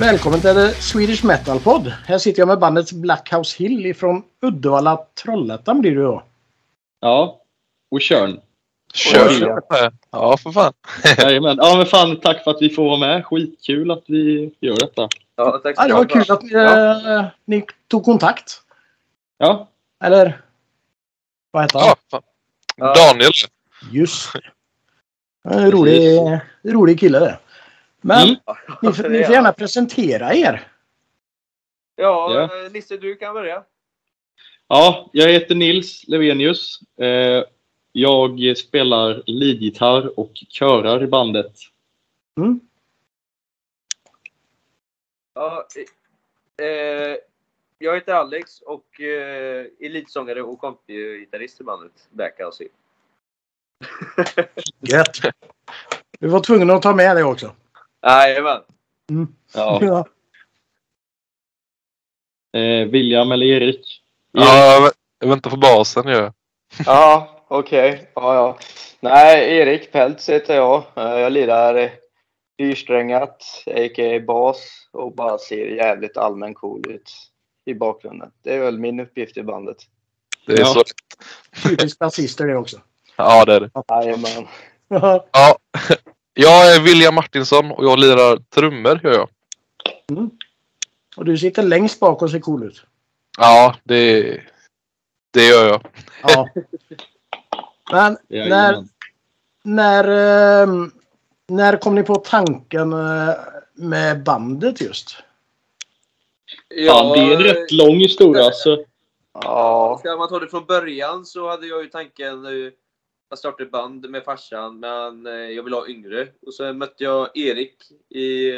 Välkommen till Swedish Metal Pod. Här sitter jag med bandet Blackhouse Hill ifrån Uddevalla, Trollhättan blir det då. Ja, och Tjörn. Med. Ja, för fan. Jajamän. Ja, men fan tack för att vi får vara med. Skitkul att vi gör detta. Ja, tack så Ja, det var kul att ni, eh, ni tog kontakt. Ja, Eller? Vad heter han? Ja. Ja. Daniel. Just det. En rolig, rolig kille det. Men Mm. ni, får- ni får gärna presentera er. Ja, Ja. eh, Nisse du kan börja. ja jag heter Nils Levenius. Eh, jag spelar leadgitarr och körar i bandet. Mm. Ja, eh, jag heter Alex och eh, elitsångare och kompgitarrist i bandet Backhouse. Gött. Vi var tvungna att ta med det också. Jajamän. Ja. Ja. Eh, William eller Erik? Ja, jag vä- jag väntar på basen ju. Ja, okej. Ja, ja. Nej, Erik Peltz heter jag. Eh, Jag lirar fyrsträngat, a.k.a. bas och bara ser jävligt allmän cool ut i bakgrunden. Det är väl min uppgift i bandet. Det är Ja. så. Typiskt basister det också. Ja, det är det. Jajamän. Ja. Ja. Jag är William Martinsson och jag lirar trummor gör jag. Och du sitter längst bak och ser cool ut. Ja, det, det gör jag. Ja. Men när, när, ehm, när kom ni på tanken eh, med bandet just? Fan, det är en rätt lång historia. Alltså. Ja, Ska man ta det från början så hade jag ju tanken jag startade ett band med farsan, men eh, jag ville ha yngre. Och så mötte jag Erik i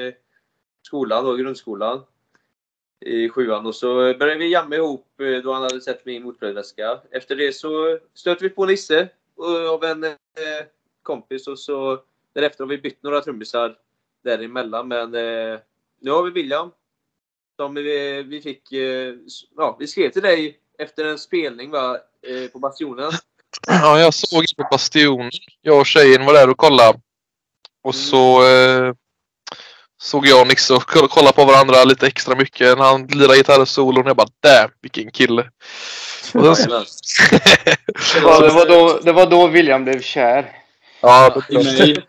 skolan, då, grundskolan. I sjuan och så började vi jamma ihop eh, då han hade sett min motbrödväska. Efter det så stötte vi på Nisse eh, av en kompis och så därefter har vi bytt några trummisar däremellan. Men nu har vi William som vi, vi fick, ja, vi skrev till dig efter en spelning va, på Bastionen. Ja, jag såg på Bastionen. Jag och tjejen var där och kollade. Och så eh, såg jag och Nisse och koll- kollade på varandra lite extra mycket när han lirade gitarrsolon. Jag bara damn, vilken kille. Och sen, det var, det var, då, det var då William blev kär. ja, I mig.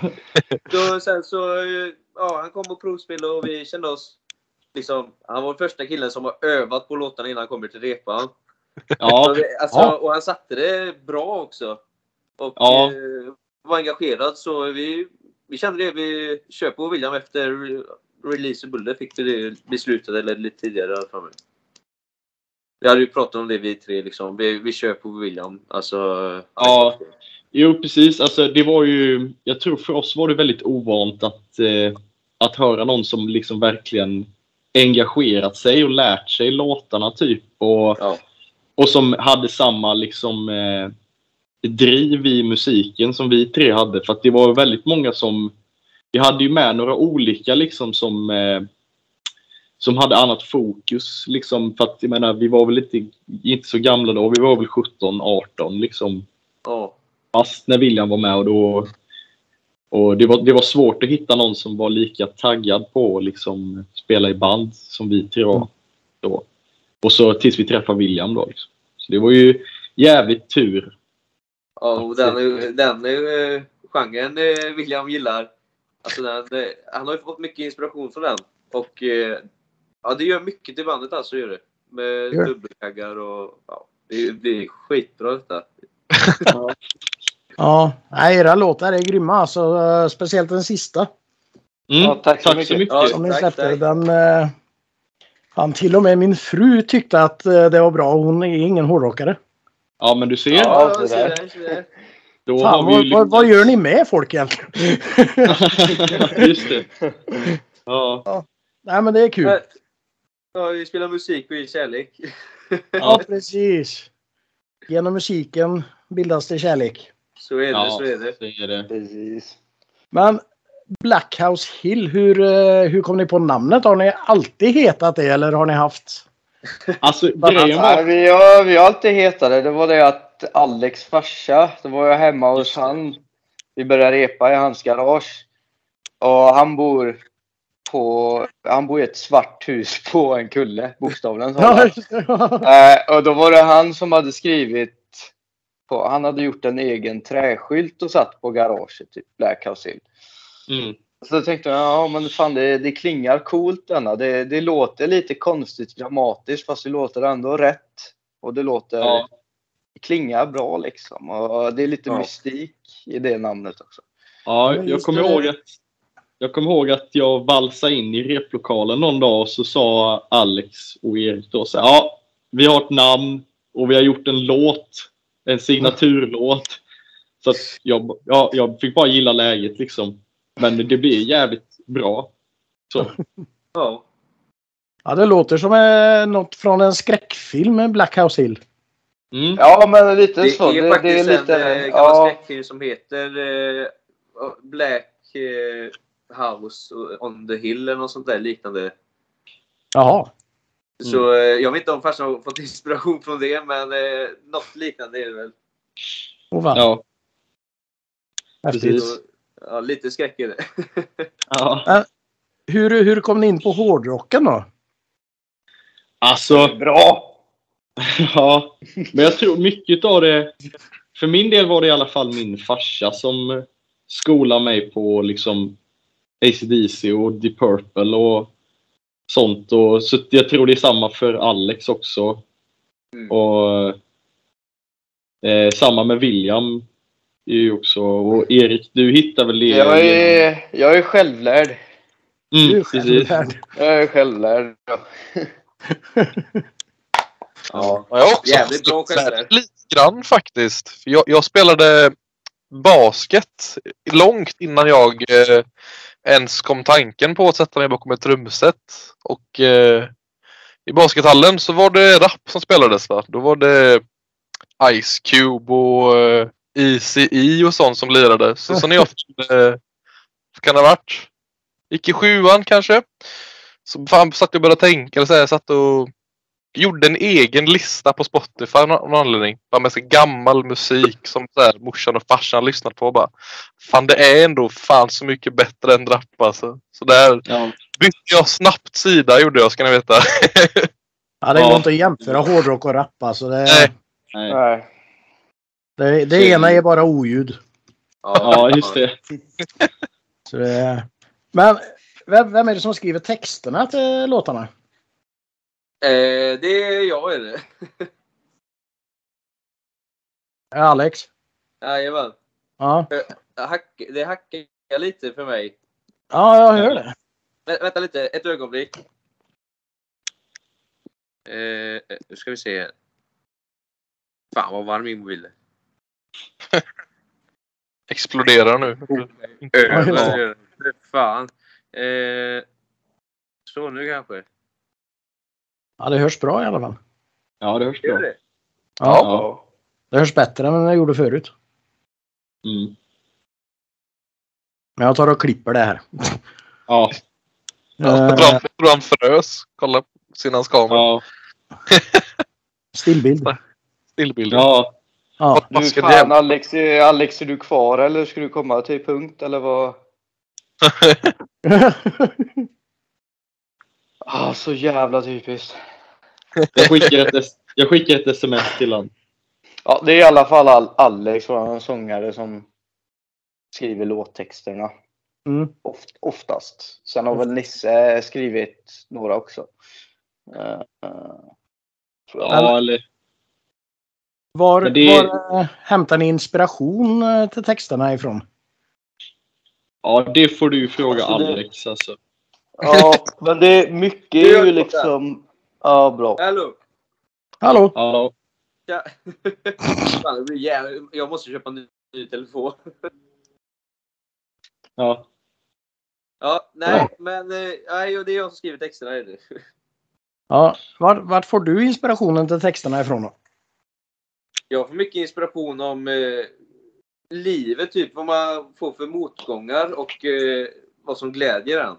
Då, sen så, eh, ja, han kom och provspelade och vi kände oss liksom, han var första killen som har övat på låtarna innan han kommer till repan. Ja, Alltså, Ja. Och han satte det bra också. Och Ja. eh, var engagerad så vi, vi kände det. Vi kör på William efter re- release Buller fick vi det beslutat, eller lite tidigare alla fall. Vi hade ju pratat om det vi tre liksom. Vi, vi kör på William. Alltså, Ja. Jo, precis. Alltså, det var ju, jag tror för oss var det väldigt ovant att, eh, att höra någon som liksom verkligen engagerat sig och lärt sig låtarna typ. Och, Ja. Och som hade samma liksom eh, driv i musiken som vi tre hade. För det var väldigt många som... Vi hade ju med några olika liksom som... Eh, som hade annat fokus. Liksom, för att jag menar, vi var väl inte, inte så gamla då. Vi var väl 17, 18 liksom Ja. fast när William var med och då och det var, det var svårt att hitta någon som var lika taggad på att liksom spela i band som vi tre var då. Och så tills vi träffade William då. Liksom. Så det var ju jävligt tur. Ja, och den, den eh, genren eh, William gillar. Alltså den, han har ju fått mycket inspiration från den. Och eh, ja, det gör mycket till bandet alltså. Gör det. Med Gör. dubbelkaggar och ja, det, det är skitbra detta. Ja, nej, era låtar är grymma. Alltså, speciellt den sista Mm, Ja, tack så mycket. Ja, som ni tack, släppte. tack. Den, han, till och med min fru tyckte att eh, det var bra. Hon är ingen hårdrockare. Ja, men du ser. Ja, det där. det. Då Fan, har vi ju vad, vad, vad gör ni med folk egentligen? Just det. Ja. nej, men det är kul. Men- Ja, vi spelar musik och ger kärlek. Ja, precis. Genom musiken bildas det kärlek. Så är det, Ja, så är det. så är det. Precis. Men Blackhouse Hill, hur, eh, hur kom ni på namnet? Har ni alltid hetat det eller har ni haft? Alltså, grejen var... vi, har, vi har alltid hetat det. Det var det att Alex farsa, då var jag hemma hos han. Vi började repa i hans garage. Och han bor på, han bor i ett svart hus på en kulle, bokstavligen talat. Eh, och då var det han som hade skrivit på, han hade gjort en egen träskylt och satt på garaget, typ Black House Hill. Mm. Så tänkte jag, ja men fan det, det klingar coolt denna. Det, det låter lite konstigt dramatiskt fast det låter ändå rätt. Och det låter, Ja. det klingar bra liksom. Och det är lite Ja. mystik i det namnet också. Ja, jag kommer det- ihåg att jag kommer ihåg att jag valsade in i replokalen någon dag och så sa Alex och Erik då så här, ja, vi har ett namn och vi har gjort en låt, en signaturlåt. Så att jag, ja, jag fick bara gilla läget liksom. Men det blir jävligt bra. Så. Ja. Ja, det låter som eh, något från en skräckfilm med Black House Hill. Mm. Ja men lite Det så. är Det, faktiskt det är lite, en eh, gammal ja, skräckfilm som heter eh, Black eh, House on the Hill eller något sånt där liknande. Jaha. Så eh, jag vet inte om farsan har fått inspiration från det, men eh, något liknande är det väl. Oh. Ja, Häftigt. precis. Ja, lite skräck är det. ja. Hur, hur kom ni in på hårdrocken då? Alltså, bra. Ja, men jag tror mycket av det... För min del var det i alla fall min farsa som skolade mig på liksom AC/DC och Deep Purple och sånt. Och, så jag tror det är samma för Alex också. Mm. Och eh, Samma med William. Är ju också. Och Erik, du hittar väl det? Jag är, jag är självlärd. Mm, Du är precis. självlärd. Jag är självlärd. Ja. Ja. Ja, jag har också Jävligt bra självlärd. Lite grann faktiskt. För Jag, jag spelade basket långt innan jag eh, ens kom tanken på att sätta mig bakom ett trumset. Och eh, i baskethallen så var det rap som spelades. Va? Då var det Ice Cube och eh, ECE och sånt som lirade. Så, så när jag eh, kan det ha varit? Gick i sjuan kanske. Så fan satt jag och började tänka. Eller så här, jag satt och gjorde en egen lista på Spotify av någon anledning. Bara med så gammal musik som så här, morsan och farsan lyssnat på. Bara, fan det är ändå fan så mycket bättre än rap alltså. Så där Ja. bytte jag snabbt sida gjorde jag ska ni veta. Ja, det Ja. går inte att jämföra hårdrock och rap alltså. Det, Nej. Nej. Nej. Det, det ena är bara oljud. ja, just det. Så det men vem, vem är det som skriver texterna till låtarna? Eh, det är jag är det. Är det Alex? Jajamän. Ja. Hack, det hackar lite för mig. ja, jag hör det. Vä vänta lite, ett ögonblick. Eh, nu ska vi se. Fan vad varm min mobil är. Exploderar nu. Ja, Fan. Eh, så nu kanske. Ja, det hörs bra i alla fall. Ja, det hörs bra. det? Ja, Ja. det hörs bättre än det gjorde förut. Mm. Men jag tar och klipper det här. Ja. Jag tror han- jag tror han frös. Kolla på sin hans kamera. Ja. stillbild. Stillbilden. Ja. Ja. Du fan. Alex, är- Alex, är du kvar eller ska du komma till punkt eller vad? Ah, så jävla typiskt. Jag skickar ett, jag skickar ett sms till honom. Ja, det är i alla fall Al- Alex, vår sångare, som skriver låttexterna. Mm. Oft, oftast. Sen har väl Nisse skrivit några också. Jag. Ja, eller Var, det- var eh, hämtar ni inspiration eh, till texterna ifrån? Ja, det får du fråga Alltså, det- Alex alltså. Ja, men det är mycket Det är ju liksom... Ja, bra. Hallå! Hallå? Ja, Ja. Fan, det blir jävligt. Jag måste köpa en ny, ny telefon. ja. Ja, nej, men eh, nej, och det är jag som skriver texterna. Är det. Ja, vart, vart får du inspirationen till texterna ifrån då? Jag får mycket inspiration om eh, livet, typ vad man får för motgångar och eh, vad som glädjer en.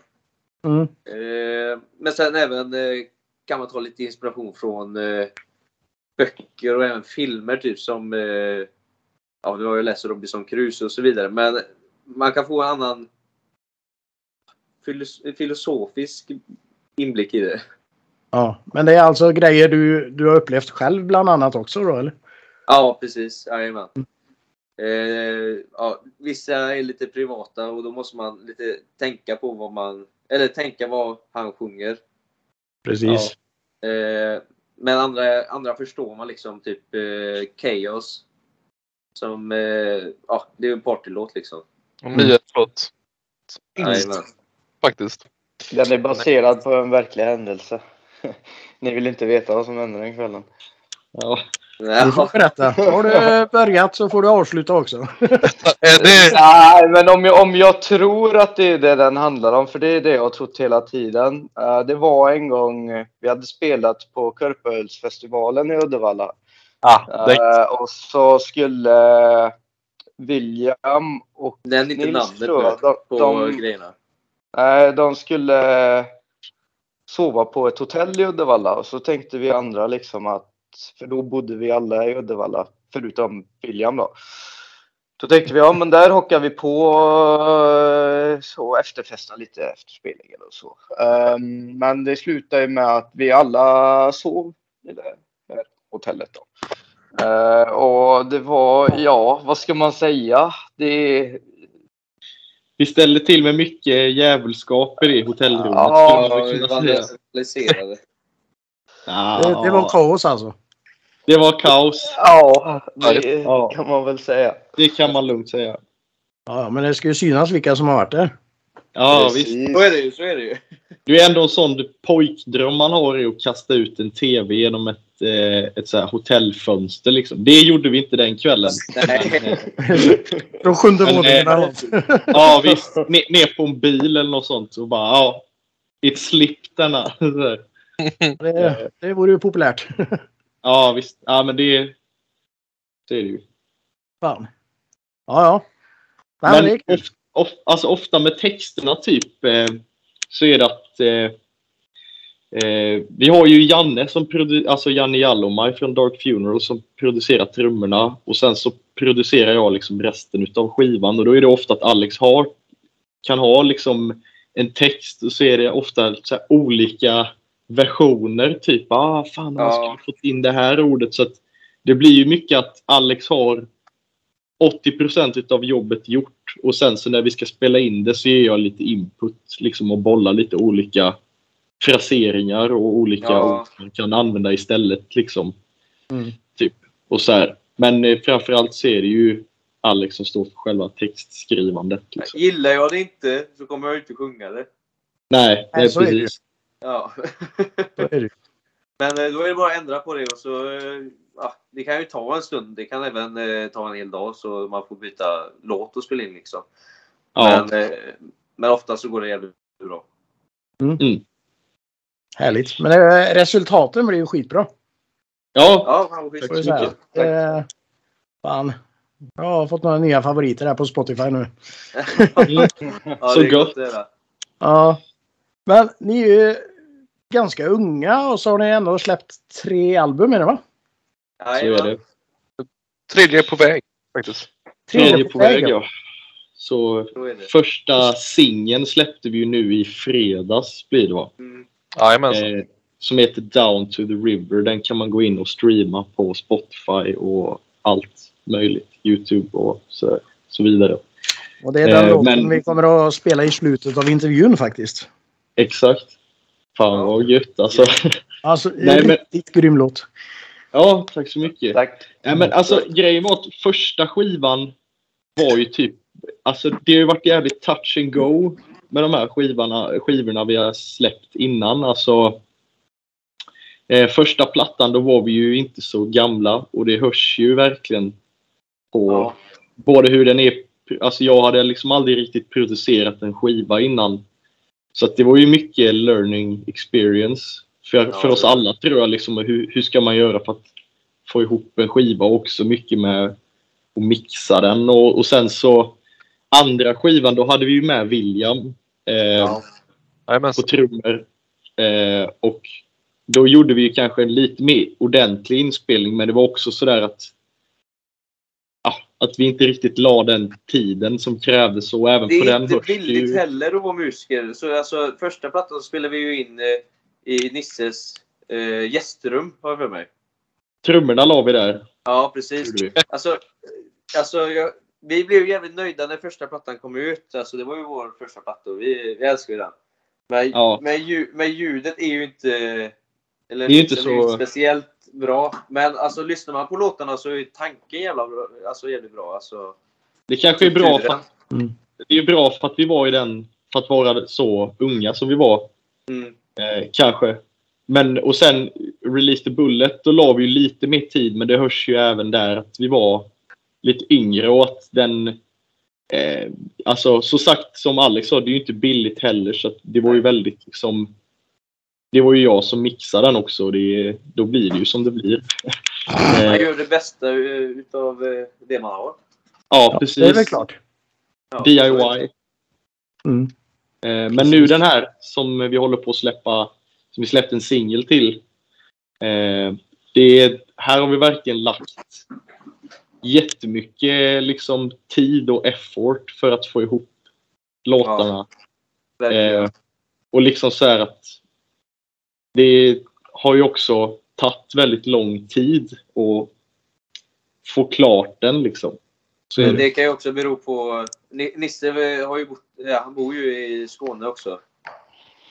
Mm. Eh, men sen även eh, kan man ta lite inspiration från eh, böcker och även filmer typ som eh, Ja, nu har jag läst Robinson Crusoe och så vidare. Men man kan få en annan filos- filosofisk inblick i det. Ja, men det är alltså grejer du, du har upplevt själv bland annat också då eller? Ja, precis. Jajamän. Eh, ja, vissa är lite privata och då måste man lite tänka på vad man... Eller tänka vad han sjunger. Precis. Eh, men andra, andra förstår man liksom, typ eh, Chaos. Som, eh, ja, det är en partylåt liksom. Och nya låt. Jajamän. Faktiskt. Den är baserad på en verklig händelse. Ni vill inte veta vad som hände den kvällen. Ja. Du får Ja, berätta. Har du börjat så får du avsluta också. Det, Nej, men om jag, om jag tror att det är det den handlar om, för det är det jag har trott hela tiden. Eh, det var en gång eh, vi hade spelat på Körpölsfestivalen i Uddevalla. ah, det, Eh, och så skulle William och inte Nils namnet tror jag, de, på de, grejerna. nej, de skulle sova på ett hotell i Uddevalla och så tänkte vi andra liksom att, för då bodde vi alla i Uddevalla, förutom William då. Då tänkte vi, ja men där hockar vi på eh, så efterfestar lite efter spelningen och så. Ehm, men det slutade ju med att vi alla sov i det här hotellet då. Eh, och det var, ja vad ska man säga? Det, Vi ställde till med mycket djävulskap i det hotellrummet. Ja, det var decentraliserade. Ja, Det, det var kaos alltså. Det var kaos. ja, det Ja. kan man väl säga. Det kan man lugnt säga. Ja, men det ska ju synas vilka som har varit där. Ja, visst. Precis. Så är det ju, så är det ju. Det är ändå en sån pojkdröm man har i att kasta ut en TV genom ett, eh, ett så här hotellfönster. Liksom. Det gjorde vi inte den kvällen. Nej. Från sjunde våningen eh, eller något. Ja, visst. Ner, ner på en bil eller något sånt och bara ja. It slipped denna. Det, det vore ju populärt. Ja, visst. Ja, men det, det är det ju. Fan. Ja, ja. Nej, men Men of, of, alltså ofta med texterna typ eh, så är det att eh, eh, vi har ju Janne som alltså Janne Jalomaj från Dark Funeral som producerar trummorna och sen så producerar jag liksom resten utav skivan och då är det ofta att Alex har kan ha liksom en text och så är det ofta olika versioner typ ah fan man Ja. skulle fått in det här ordet så att det blir ju mycket att Alex har 80% utav jobbet gjort och sen så när vi ska spela in det så ger jag lite input liksom och bollar lite olika fraseringar och olika Ja. ord man kan använda istället liksom. Mm. Typ. Och så här. Men eh, framförallt så är det ju Alex som står för själva textskrivandet. Liksom. Gillar jag det inte så kommer jag inte sjunga det. Nej, Nej, nej så är det ju. precis. Ja. Men eh, då är det bara att ändra på det och så... eh, Ja, det kan ju ta en stund. Det kan även eh, ta en hel dag så man får byta låt och spela in liksom. Ja. Men, eh, men ofta så går det jävligt bra. Härligt. Men eh, resultaten blir ju skitbra. ja, Ja, fan jag så mycket. Eh, fan. Jag har fått några nya favoriter här på Spotify nu. Ja, Så det är gott. gott. Ja. Men ni är ju ganska unga och så har ni ändå släppt tre album är det va? så är det. tredje på väg faktiskt. Tredje på väg, ja. ja. Så Så första singeln släppte vi ju nu i fredags blir det va? Mm. Eh, som heter Down to the River. Den kan man gå in och streama på Spotify och allt möjligt. Youtube och så, så vidare. Och det är den Eh, låten men- vi kommer att spela i slutet av intervjun faktiskt. Exakt. Fan vad gött alltså. Alltså Nej, men- riktigt grym låt. Ja, tack så mycket. Tack. Ja, men alltså grejen var att första skivan var ju typ, alltså det har ju varit jävligt touch and go med de här skivorna, skivorna vi har släppt innan. Alltså, eh, första plattan då var vi ju inte så gamla och det hörs ju verkligen på Ja. både hur den är, alltså jag hade liksom aldrig riktigt producerat en skiva innan. Så det var ju mycket learning experience för, Ja, för oss alla tror jag. Liksom, hur, hur ska man göra för att få ihop en skiva också mycket med att mixa den. Och, och sen så andra skivan, då hade vi ju med William eh, Ja. på trummor. Eh, och då gjorde vi kanske en lite mer ordentlig inspelning men det var också sådär att att vi inte riktigt la den tiden som krävdes och även Det på är den inte billigt ju... heller att vara musiker. Så alltså, första plattan spelade vi ju in eh, i Nisses eh, gästrum, har jag för mig. Trummorna la vi där. Ja, precis. Alltså, alltså jag, vi blev ju jävligt nöjda när första plattan kom ut. Alltså, det var ju vår första platta och vi, vi älskar ju den. Men, Ja. men, lju, men ljudet är ju inte... Eller, Det är ju inte liksom, det är så- speciellt bra. Men alltså, lyssnar man på låtarna så är tanken jävla bra, alltså, jävligt bra. Alltså, Det kanske är bra för att, det är bra för att vi var i den... För att vara så unga som vi var. Mm. Eh, kanske. Men och sen Release the Bullet, då la vi ju lite mer tid men det hörs ju även där att vi var lite yngre och att den... Eh, alltså så sagt som Alex sa, det är ju inte billigt heller så det var ju väldigt liksom... Det var ju jag som mixade den också och det, då blir det ju som det blir. Man eh, gör det bästa eh, utav eh, det man har. ja, precis. Det är väl klart. Ja, DIY. Mm. Men nu den här som vi håller på att släppa, som vi släppte en singel till. Det är, här har vi verkligen lagt jättemycket liksom, tid och effort för att få ihop låtarna. Eh, och liksom så här att det har ju också tagit väldigt lång tid att få klart den liksom. Så Men det. det kan ju också bero på... Ni- Nisse har ju bott, ja, han bor ju i Skåne också.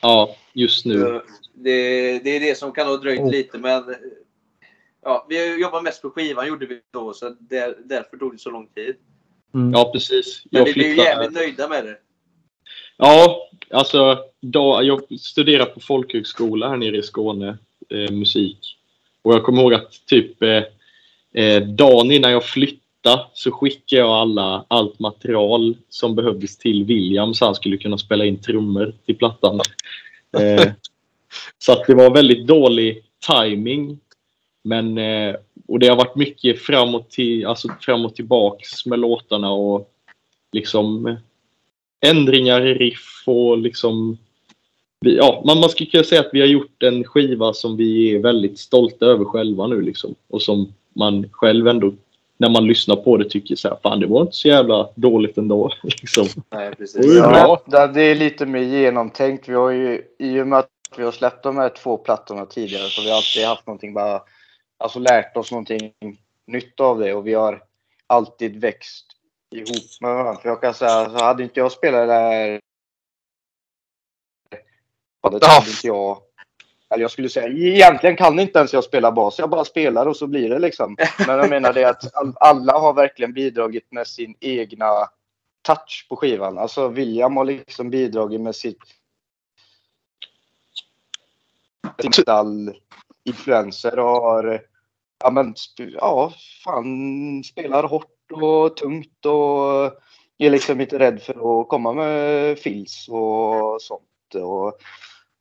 Ja, just nu. Det, det är det som kan ha dröjt Oh. lite men... Ja, vi jobbar mest på skivan gjorde vi då så där, därför tog det så lång tid. Mm. Ja, precis. Men Jag vi blev ju jävligt nöjda med det. Ja, alltså då, jag studerar på folkhögskola här nere i Skåne, eh, musik. Och jag kommer ihåg att typ eh, eh, dagen innan jag flyttade så skickade jag alla, allt material som behövdes till William så han skulle kunna spela in trummor till plattan. Eh, så att det var väldigt dålig timing. Men, eh, och det har varit mycket fram och, till, alltså fram och tillbaks med låtarna och liksom ändringar i riff och liksom... Vi, ja, man, man skulle kunna säga att vi har gjort en skiva som vi är väldigt stolta över själva nu liksom. Och som man själv ändå, när man lyssnar på det, tycker så här, fan det var inte så jävla dåligt ändå. Liksom. Nej, precis. Ja, det- är lite mer genomtänkt. Vi har ju, I och med att vi har släppt de här två plattorna tidigare så har vi alltid haft någonting bara, alltså lärt oss någonting nytt av det och vi har alltid växt ihop med varandra. För jag kan säga, så hade inte jag spelat Ja. hade inte jag eller jag skulle säga, egentligen kan inte ens jag spela bas. Jag bara spelar och så blir det liksom. Men jag menar det att all- alla har verkligen bidragit med sin egna touch på skivan. Alltså William har liksom bidragit med sitt all influenser och har ja men ja fan spelar hårt och tungt och är liksom inte rädd för att komma med fills och sånt. Och,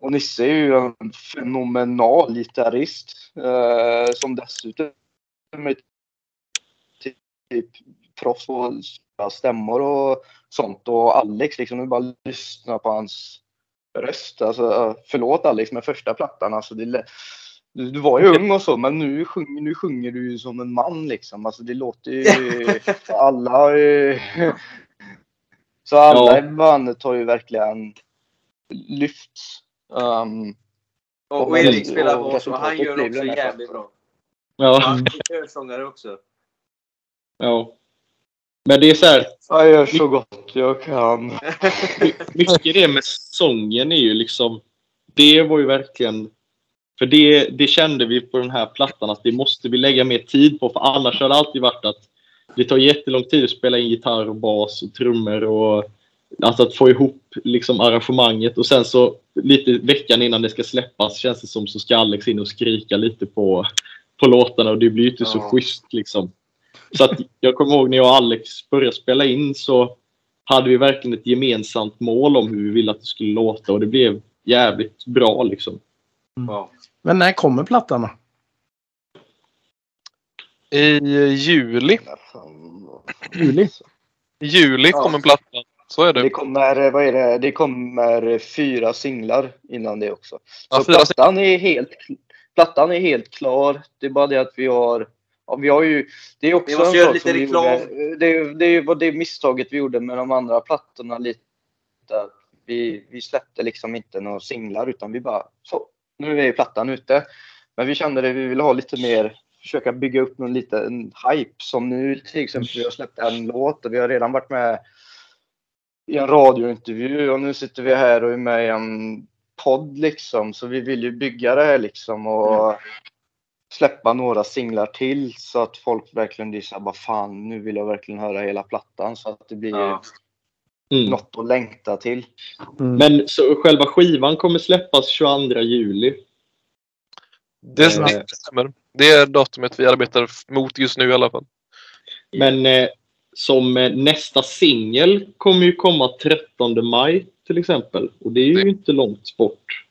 och Nisse är ju en fenomenal gitarrist eh, som dessutom är typ proffs på stämmor och sånt. Och Alex, liksom, nu bara lyssna på hans röst. Alltså, förlåt Alex, men första plattan. Alltså, det, du, du var ju ung och så, men nu sjunger, nu sjunger du ju som en man liksom. Alltså, det låter ju... alla eh, Så alla Ja. i bandet har ju verkligen lyfts. Um, Och, och Erik och spelar bas och han gör också jävligt bra. Ja, Han är också. ja. Men det är så här, Jag gör så gott jag kan. mycket det med sången är ju liksom... Det var ju verkligen... För det, det kände vi på den här plattan att det måste vi lägga mer tid på. För annars har det alltid varit att det tar jättelång tid att spela in gitarr och bas och trummor och alltså att få ihop liksom arrangemanget. Och sen så lite veckan innan det ska släppas känns det som så ska Alex in och skrika lite på, på låtarna och det blir ju inte så Ja. schysst liksom. Så att jag kommer ihåg när jag och Alex började spela in så hade vi verkligen ett gemensamt mål om hur vi ville att det skulle låta och det blev jävligt bra liksom. Ja. Men när kommer plattan då? I juli. Juli? I juli Ja. kommer plattan. Så är Det det. kommer, vad är det? Det kommer fyra singlar innan det också. Ja, Så plattan är, helt, plattan är helt klar. Det är bara det att vi har ja, vi har ju, det är också Vi måste en göra sak lite som vi reklam. Gjorde, det, det var det misstaget vi gjorde med de andra plattorna lite. Vi, vi släppte liksom inte några singlar utan vi bara så, nu är plattan ute. Men vi kände det, vi ville ha lite mer, försöka bygga upp någon liten hype. Som nu till exempel, vi har släppt en låt och vi har redan varit med i en radiointervju och nu sitter vi här och är med i en podd liksom. Så vi vill ju bygga det här liksom och släppa några singlar till så att folk verkligen blir såhär, vad fan, nu vill jag verkligen höra hela plattan så att det blir Ja. Mm. något att längta till. Mm. Men så själva skivan kommer släppas 22 juli. Det, Eh, det stämmer. Det är datumet vi arbetar mot just nu i alla fall. Men eh, som eh, nästa singel kommer ju komma 13 maj till exempel. Och det är ju Det- inte långt bort.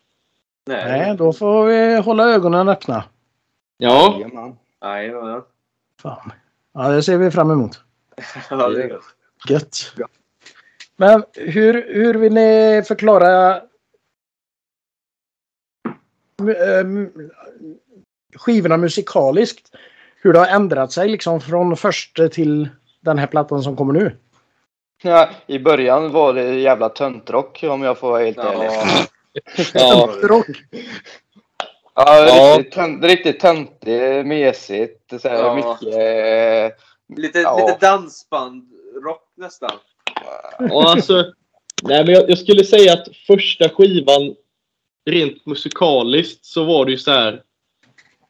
Nej. Nej, då får vi hålla ögonen öppna. Ja, Jajamän. Nej, ja. Fan. Ja, det ser vi fram emot. ja. det är gött. Gött. Men hur, hur vill ni förklara ehm, skivorna musikaliskt? Hur det har ändrat sig liksom från första till den här plattan som kommer nu? Ja, I början var det jävla töntrock om jag får vara helt ärlig. ja, Rock. Ja, Ja. Riktigt, tönt, riktigt töntigt, mesigt. Så här, Ja. Mycket... eh, Lite, Ja. lite dansband, rock nästan. Och alltså, nej, men jag, jag skulle säga att första skivan rent musikaliskt så var det ju så här.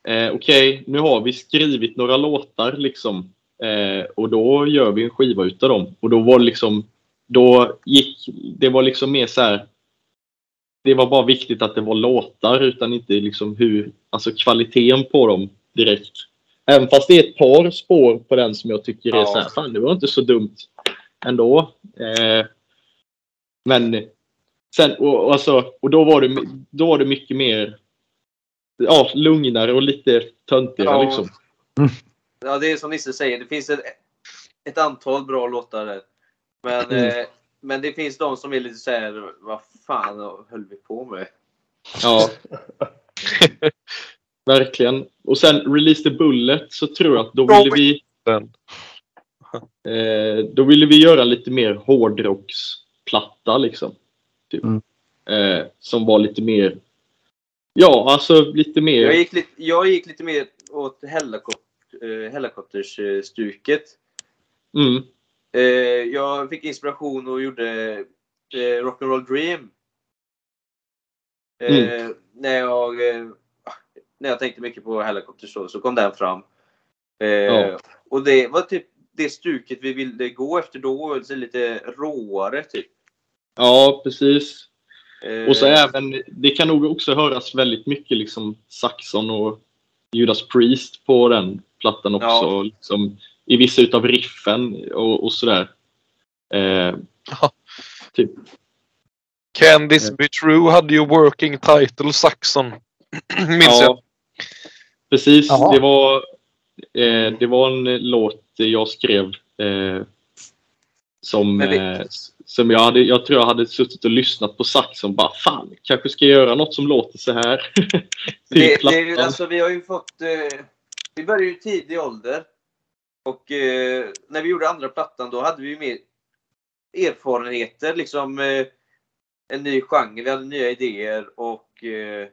Eh, Okej, nu har vi skrivit några låtar liksom. Eh, och då gör vi en skiva utav dem. Och då var det liksom, då gick, det var liksom mer så här. Det var bara viktigt att det var låtar utan inte liksom hur, alltså kvaliteten på dem direkt. Även fast det är ett par spår på den som jag tycker är Ja. så här, fan det var inte så dumt ändå. Eh, men sen, och, alltså, och då, var det, då var det mycket mer ja, lugnare och lite töntigare Ja. liksom. Ja, det är som Nisse säger. Det finns ett, ett antal bra låtar där. Men, Mm. eh, men det finns de som är lite så här, vad fan höll vi på med? Ja. Verkligen. Och sen Release the Bullet så tror jag att då ville vi Den. Eh, då ville vi göra lite mer hårdrocksplatta liksom. Typ. Mm. Eh, som var lite mer Ja, alltså lite mer Jag gick lite, jag gick lite mer åt helikopter, eh, helikoptersstuket. mm, Eh, jag fick inspiration och gjorde eh, Rock'n'Roll Dream. Eh, när, jag, eh, när jag tänkte mycket på Helicopters så, så kom den fram. Eh, Ja. Och det var typ det stuket vi ville gå efter då. Lite råare typ. Ja, precis. Eh, Och så även, det kan nog också höras väldigt mycket liksom Saxon och Judas Priest på den plattan också. Ja. Liksom, I vissa utav riffen och, och sådär. Eh, typ. Can this be true hade ju working title Saxon. Minns jag. Precis. Jaha. Det var, eh, det var en låt jag skrev eh, som, eh, som jag, hade, jag tror jag hade suttit och lyssnat på Saxon bara fan, kanske ska jag göra något som låter så här. Det, det, alltså, vi har ju fått... Eh, vi började ju i tidig ålder. Och eh, när vi gjorde andra plattan då hade vi ju mer erfarenheter. Liksom eh, en ny genre. Vi hade nya idéer och eh,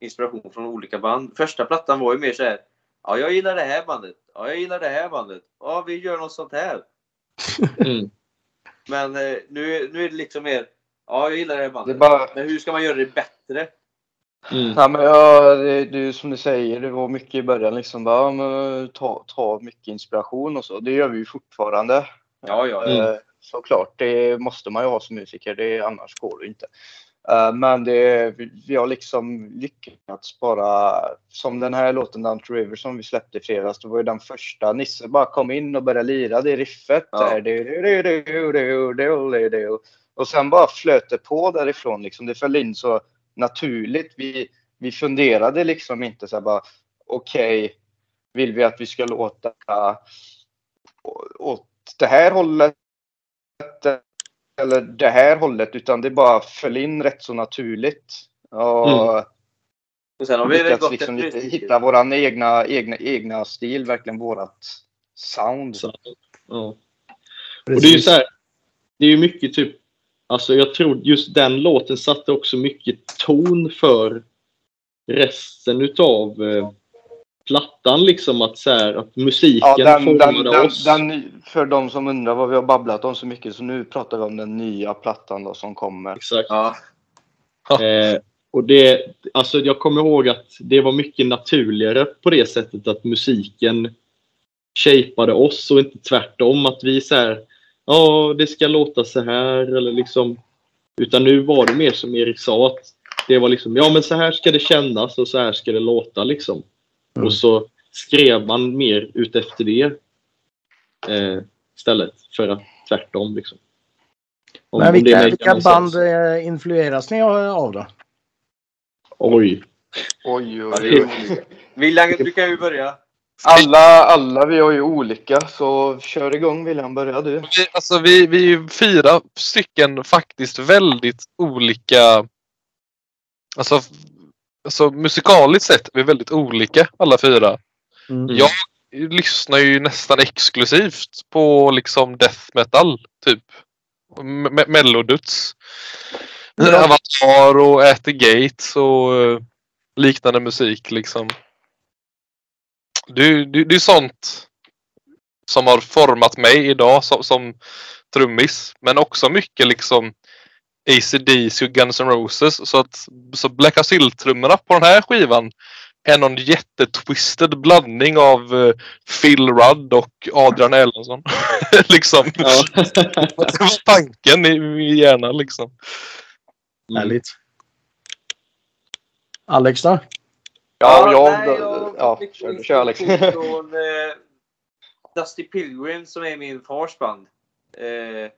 inspiration från olika band. Första plattan var ju mer så här. Ja, jag gillar det här bandet. Ja, jag gillar det här bandet. Ja, vi gör något sånt här. Mm. Men eh, nu, nu är det liksom mer. Ja, jag gillar det här Det är bandet. bara... Men hur ska man göra det bättre? Mm. Ja, men ja, det, det, är som du säger, det var mycket i början liksom. Bara, men, ta, ta mycket inspiration och så. Det gör vi ju fortfarande. Ja, ja. Mm. Såklart, det måste man ju ha som musiker. Det, annars går det inte. Eh, Men det, vi, har liksom lyckats bara, som den här låten Down to River som vi släppte i fredags, det var ju den första. Nisse bara kom in och började lira det riffet. Ja. Där. Och sen bara flöt det på därifrån. Liksom. Det föll in så naturligt. Vi, vi funderade liksom inte så här bara, okej, vill vi att vi ska låta åt det här hållet eller det här hållet utan det bara föll in rätt så naturligt. Och Och sen har vi lyckats liksom lite hitta våran egna, egna, egna stil, verkligen vårat sound. Så, ja. Och det är ju så här, det är ju mycket typ, alltså jag tror just den låten satte också mycket ton för resten utav eh, plattan liksom att så här, att musiken Ja, den, den, formade den, oss. den, för de som undrar vad vi har babblat om så mycket så nu pratar vi om den nya plattan då som kommer. Exakt. Ja. Eh, och det, alltså jag kommer ihåg att det var mycket naturligare på det sättet att musiken shapeade oss och inte tvärtom att vi så här, ja det ska låta så här eller liksom utan nu var det mer som Erik sa att det var liksom, ja men så här ska det kännas och så här ska det låta liksom. Mm. Och så skrev man mer utefter det eh, istället för att tvärtom liksom. Om- Men vilka, vilka band eh, influeras ni av då? Oj. Oj, är olika. William, du kan ju börja. Alla, alla vi har ju olika så kör igång William, börja du. Vi, alltså vi, vi är ju fyra stycken faktiskt väldigt olika. Alltså, alltså musikaliskt sett är vi väldigt olika alla fyra. Mm. Jag lyssnar ju nästan exklusivt på liksom death metal typ. Me- me- Melloduts. Ja. Avatar och At the Gates och eh, liknande musik liksom. Det, det, det är sånt som har format mig idag som, som trummis. Men också mycket liksom AC/DC och Guns N' Roses. Så att så Black Acil-trummorna på den här skivan är någon jättetwisted blandning av eh, Phil Rudd och Adrian Erlandsson. liksom. Ja. Det var tanken i min hjärna liksom. Mm. Härligt. Alex då? Ja, jag, nej, jag ja, mycket kör, kör Alex. Från eh, Dusty Pilgrim som är min fars band. Eh,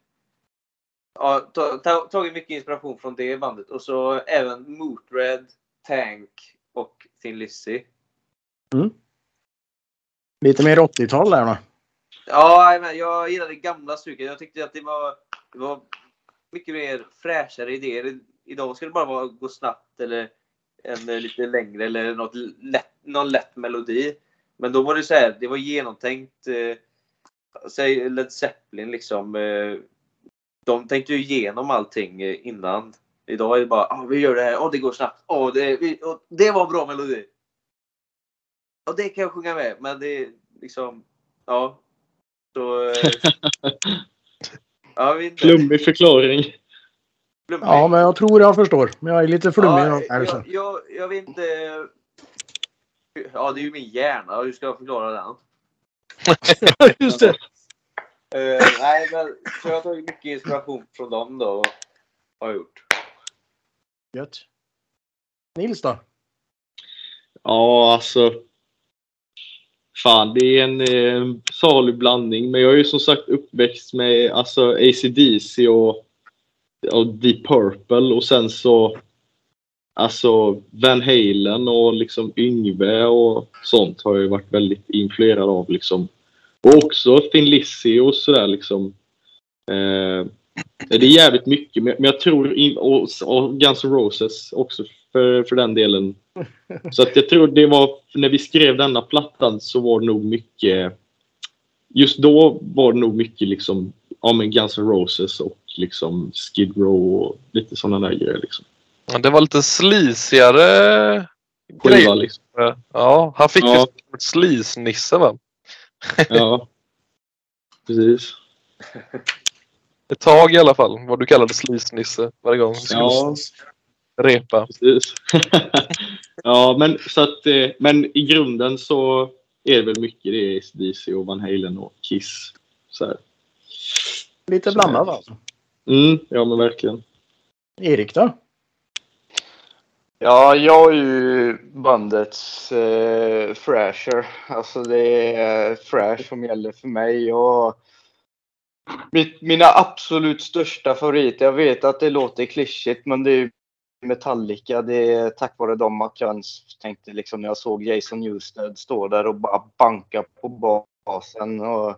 ja, ta, ta, tagit mycket inspiration från det bandet. Och så även Motörhead, Tank Thin Lizzy. Lite mer 80-tal där då? Ja, jag gillade det gamla stuket. Jag tyckte att det var, det var mycket mer fräschare idéer. Idag ska det bara vara gå snabbt eller en eh, lite längre eller något lätt, någon lätt melodi. Men då var det så här, det var genomtänkt. Eh, säg Led Zeppelin liksom. Eh, de tänkte ju igenom allting eh, innan. Idag är det bara, ah, vi gör det här, oh, det går snabbt, oh, det, vi, oh, det var en bra melodi. Och det kan jag sjunga med, men det är liksom, ja. Så... eh, ja, vi inte. Flummig förklaring. Flummig. Ja, men jag tror jag förstår. Men jag är lite flummig. Ja, här, jag, jag, jag vet inte. Ja, det är ju min hjärna. Hur ska jag förklara den? Just det. Eh, nej, men så jag har tagit mycket inspiration från dem då. Har jag gjort. Gött. Nils då? Ja, alltså. Fan, det är en eh, salig blandning. Men jag är ju som sagt uppväxt med alltså, AC/DC och, och Deep Purple och sen så alltså Van Halen och liksom Yngve och sånt har jag ju varit väldigt influerad av liksom. Och också Thin Lizzy och sådär liksom. Eh, det är jävligt mycket, men jag tror in, och, och Guns N' Roses också för, för den delen. Så att jag tror det var, när vi skrev denna plattan så var det nog mycket, just då var det nog mycket liksom, ja men Guns N' Roses och liksom Skid Row och lite sådana där grejer liksom. Ja, Det var lite slisigare grejer. liksom. Ja, han fick Ja. ju slisnisse va? Ja. Precis. Ett tag i alla fall. Vad du kallade slisnisse varje gång du skulle Ja, repa. precis. ja, men så att, eh, men i grunden så är det väl mycket det är DC och Van Halen och Kiss. Så här. Lite blandat alltså. Mm, ja men verkligen. Erik då? Ja, jag är ju bandets eh, Thrasher. Alltså det är Thrash som gäller för mig. Och mitt, mina absolut största favoriter, jag vet att det låter klyschigt men det är Metallica. Det är tack vare dem att jag ens tänkte liksom när jag såg Jason Newsted stå där och bara banka på basen och,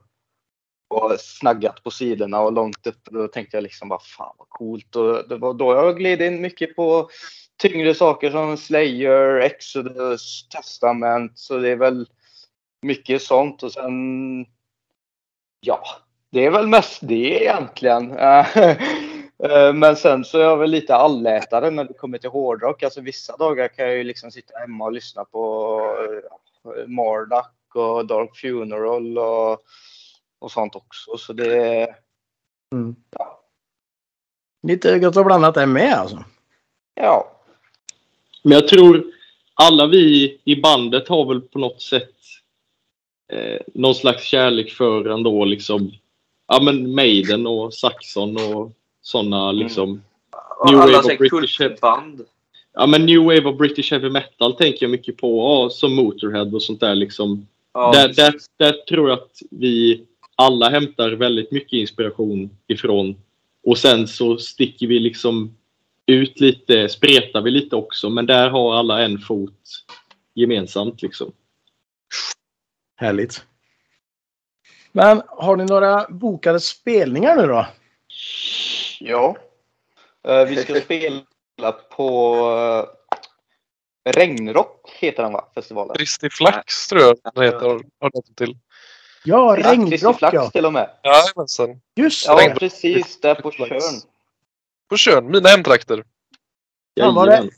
och snaggat på sidorna och långt upp. Då tänkte jag liksom bara fan vad coolt. Och det var då jag gled in mycket på tyngre saker som Slayer, Exodus, Testament. Så det är väl mycket sånt och sen ja, det är väl mest det egentligen. Eh, Men sen så är jag väl lite allätare när det kommer till hårdrock. Alltså vissa dagar kan jag ju liksom sitta hemma och lyssna på eh, Marduk och Dark Funeral och, och sånt också. Så det, Mm. Lite gott och blandat det med alltså. ja. Men jag tror alla vi i bandet har väl på något sätt eh, någon slags kärlek för ändå liksom ja men Maiden och Saxon och sådana liksom Och New alla Wave så of British kultband. ja men New Wave of British Heavy Metal tänker jag mycket på ja, som Motorhead och sånt där liksom. Ja, där, där, där tror jag att vi alla hämtar väldigt mycket inspiration ifrån. Och sen så sticker vi liksom ut lite, spretar vi lite också, men där har alla en fot gemensamt liksom. Härligt. Men har ni några bokade spelningar nu då? Ja. Eh, vi ska spela på eh, Regnrock heter den va? Festivalen. Kristi Flax tror jag den heter. Har döpt till. Ja, Ja, Kristi Regnrock Flax ja. till och med. Jajamensan. Just Ja, det. Regnrock. precis. Där på. Tjörn. På Tjörn, mina hemtrakter. Ja, var det-.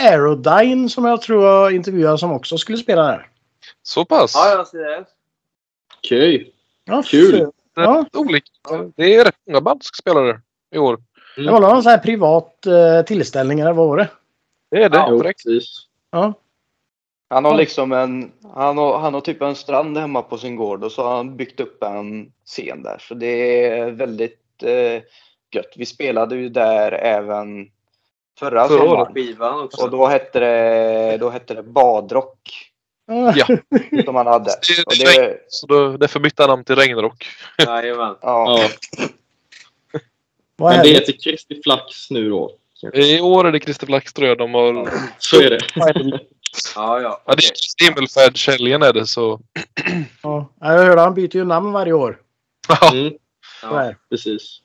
Aerodyne som jag tror jag intervjuade som också skulle spela där. Så pass. ja, jag ser det. Okej. Ja, Kul. Ja, Olika. Det är rätt många band som spelar där i år. det var någon sån här privat eh, tillställning eller vad var det? Det är det. Ja, korrekt. precis. Ja. Han har liksom en, han har, han har typ en strand hemma på sin gård och så har han byggt upp en scen där. Så det är väldigt eh, gött. Vi spelade ju där även förra Förra sommaren. Och då hette det, då hette det Badrock Ja. som han hade. Det- Och det- Så då, därför bytte han namn till Regnrock. Jajamän. ja. Ja, Vad men det heter Kristi Flax nu då. I år är det Kristi Flax tror jag de har... Så är det. Ja, ja. Ja, okej. det är Himmelfärdshelgen är det så... Ja. Jag hörde han byter ju namn varje år. Mm, Ja. precis.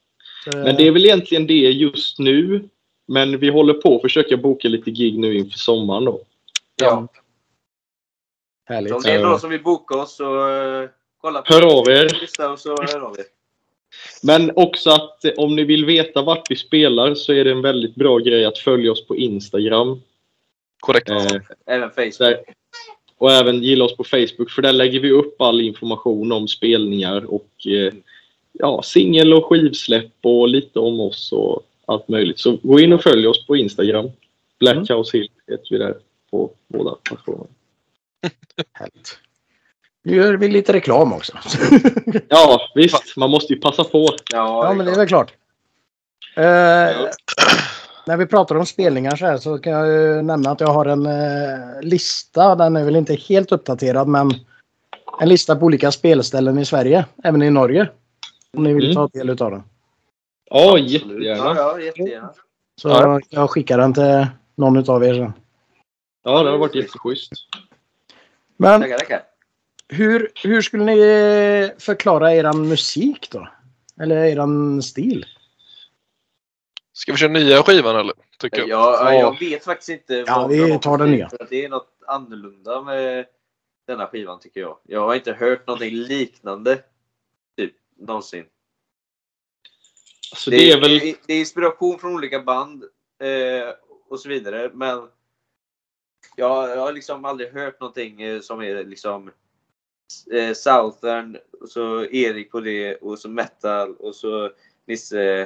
Men det är väl egentligen det just nu. Men vi håller på att försöka boka lite gig nu inför sommaren då. Ja. Härligt. Så om det är någon som vill boka oss så uh, kolla på Hör av er. Och så hör av er. Men också att eh, om ni vill veta vart vi spelar så är det en väldigt bra grej att följa oss på Instagram. Korrekt. Eh, Även Facebook. där, och även gilla oss på Facebook för där lägger vi upp all information om spelningar och eh, ja, singel och skivsläpp och lite om oss och allt möjligt. Så gå in och följ oss på Instagram. Black Mm. House Hill heter vi där på båda plattformarna. Härligt. Nu gör vi lite reklam också. Ja, visst. Man måste ju passa på. Ja, Ja, men det är väl klart. Eh, när vi pratar om spelningar så här så kan jag ju nämna att jag har en eh, lista. Den är väl inte helt uppdaterad men en lista på olika spelställen i Sverige, även i Norge. Om ni vill Mm. ta del av den. Ja, Ja, jättegärna. ja, jättegärna. Så Ja. jag skickar den till någon av er sen. Ja, det har varit jätteschysst. Men Tackar, tackar. hur, hur skulle ni förklara eran musik då? Eller eran stil? Ska vi köra nya skivan eller? Tycker jag. Ja, jag vet faktiskt inte. Ja, vad vi tar den nya. Det är något annorlunda med denna skivan tycker jag. Jag har inte hört någonting liknande. Typ någonsin. Alltså, det är väl... det, det är inspiration från olika band eh, och så vidare. Men jag, jag har liksom aldrig hört någonting eh, som är liksom eh, Southern och så Erik på det och så metal och så Nisse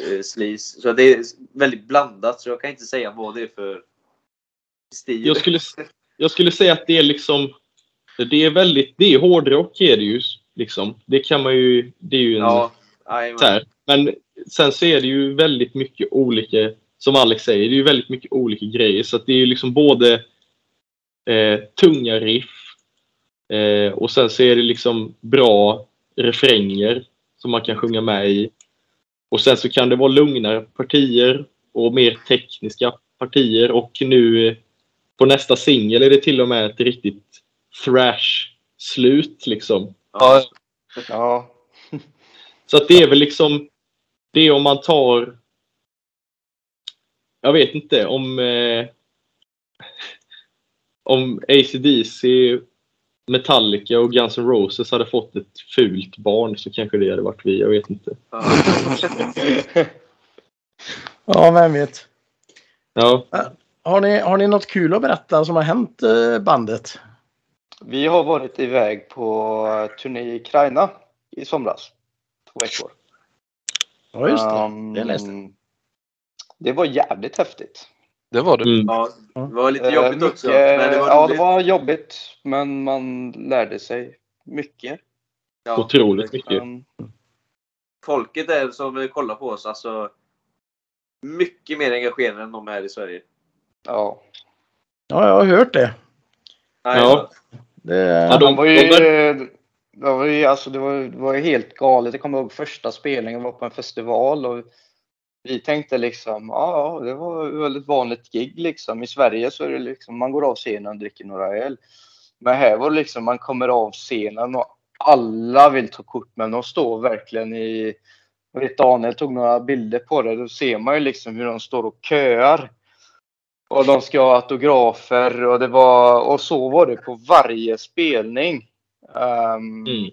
eh, Sleaze. Så det är väldigt blandat så jag kan inte säga vad det är för stil. Jag skulle, jag skulle säga att det är liksom... Det är väldigt... Det är hårdrock är det ju. Liksom. Det kan man ju... Det är ju en... Ja, så här. Men sen så är det ju väldigt mycket olika... Som Alex säger, det är ju väldigt mycket olika grejer. Så att det är ju liksom både eh, tunga riff eh, och sen så är det liksom bra refränger som man kan sjunga med i. Och sen så kan det vara lugnare partier och mer tekniska partier och nu på nästa singel är det till och med ett riktigt thrash-slut liksom. Ja, ja. Så att det är väl liksom det om man tar jag vet inte om... Eh, om ACDC, Metallica och Guns N' Roses hade fått ett fult barn så kanske det hade varit vi. Jag vet inte. Ja. Vem vet. Ja. Har ni, har ni något kul att berätta som har hänt eh, bandet? Vi har varit iväg på turné i Ukraina i somras. Två veckor. Ja, just det. Ehm, det läste jag. Det var jävligt häftigt. Det var det. Mm. ja, det var lite Eh, jobbigt också. mycket- Men det var ja, roligt. det var jobbigt, men man lärde sig mycket. Ja. Otroligt mycket. Folket är som kollar på oss, alltså mycket mer engagerade än de är i Sverige. ja. Ja, jag har hört det. Ja. det Ja, de- De var ju, de- det var ju, alltså det var, det var ju helt galet. Jag kommer ihåg första spelningen var på en festival och vi tänkte liksom, ja, det var ett väldigt vanligt gig liksom. I Sverige så är det liksom, man går av scenen och dricker några öl. Men här var det liksom, man kommer av scenen och alla vill ta kort Men. De står verkligen i, jag vet Daniel tog några bilder på det. Då ser man ju liksom hur de står och köar. Och de ska ha autografer och det var, och så var det på varje spelning. Um, Mm.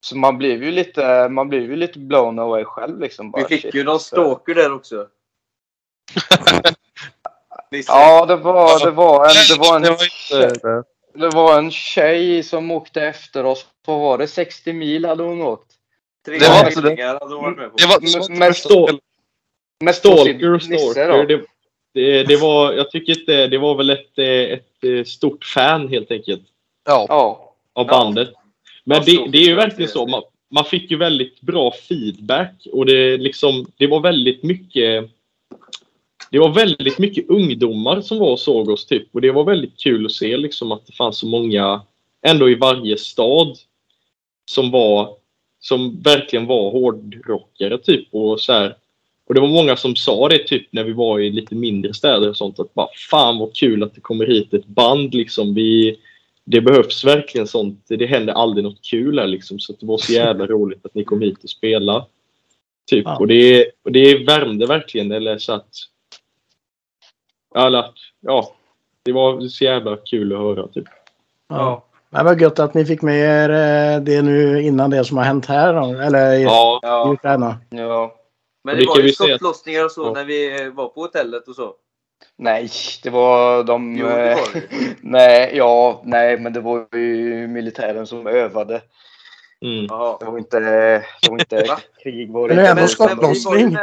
Så man blev ju lite, man blev ju lite blown away själv liksom. Bara, Vi fick shit. ju någon stalker där också. Ja, det var, det var en, det var en, Det var inte... det var en tjej som åkte efter oss. Vad var det? 60 mil hade hon åkt. Tre det var- tvillingar hade hon varit med på. Det var. Mest på sin Stalker och Stalker. Det, det, det var, jag tycker inte, det var väl ett, ett stort fan helt enkelt Ja. Av Ja. Men det, det är ju verkligen så. Man, man fick ju väldigt bra feedback och det, liksom, det var väldigt mycket det var väldigt mycket ungdomar som var och såg oss typ och det var väldigt kul att se liksom att det fanns så många ändå i varje stad som var som verkligen var hårdrockare typ och så här. Och det var många som sa det typ när vi var i lite mindre städer och sånt att bara fan vad kul att det kommer hit ett band liksom. Vi, det behövs verkligen sånt. Det händer aldrig något kul här liksom. Så det var så jävla roligt att ni kom hit och spela. Typ. Ja. Och, det, och det värmde verkligen. Eller så att... Att, ja. Det var så jävla kul att höra typ. Ja. Men vad gött att ni fick med er eh, det nu innan det som har hänt här. Då, eller i, Ja, i Ja. Ukraina. ja. Men det det var ju skottlossningar och så Ja. när vi eh, var på hotellet och så. Nej, det var de... Jo, det eh, var det. nej, ja, nej, men det var ju militären som övade. mm. Det var inte, det var inte krig. Var det Men- var skottlossning.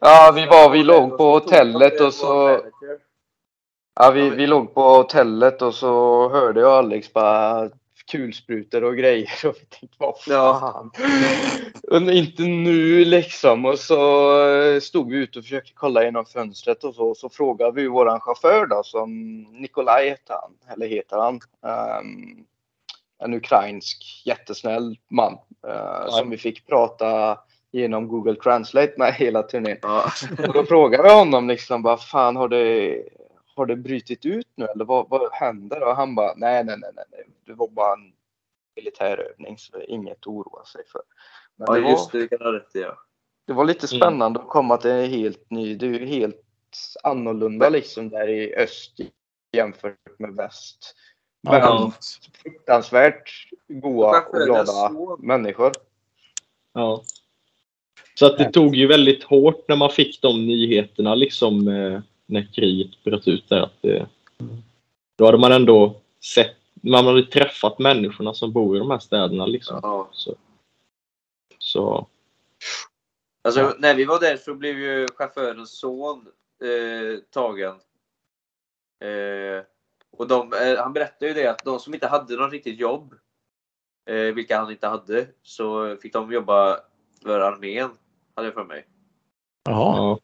Ja, vi var- vi låg på hotellet och så-. Ja, vi, vi låg på hotellet och så hörde jag Alex bara kulsprutor och grejer och vi tänkte vad Ja. fan. Och inte nu liksom. Och så eh, stod vi ute och försökte kolla genom fönstret och så. Och så frågade vi våran chaufför då som Nikolaj heter han. Eller heter han. Ehm, en ukrainsk jättesnäll man. eh, Som vi fick prata genom Google Translate med hela turnén. Ja. Och då frågade vi honom liksom bara fan har det, har det brutit ut nu eller vad, vad händer? Och han bara nej, nej, nej, nej. Det var bara en militärövning så det är inget att oroa sig för. Men ja, det, var, just det. Det rätt. Ja. det var lite spännande att komma till en helt ny, det är ju helt annorlunda liksom där i öst jämfört med väst. Men Ja. fruktansvärt goa och glada människor. Ja. Så att det tog ju väldigt hårt när man fick de nyheterna liksom eh, när kriget bröt ut där. Att, eh, då hade man ändå sett, man hade träffat människorna som bor i de här städerna liksom. Ja. Så, så Alltså, Ja. när vi var där så blev ju chaufförens son eh, tagen. Eh, och de, eh, han berättade ju det att de som inte hade något riktigt jobb, eh, vilka han inte hade, så fick de jobba för armén, hade jag för mig. Jaha. ja.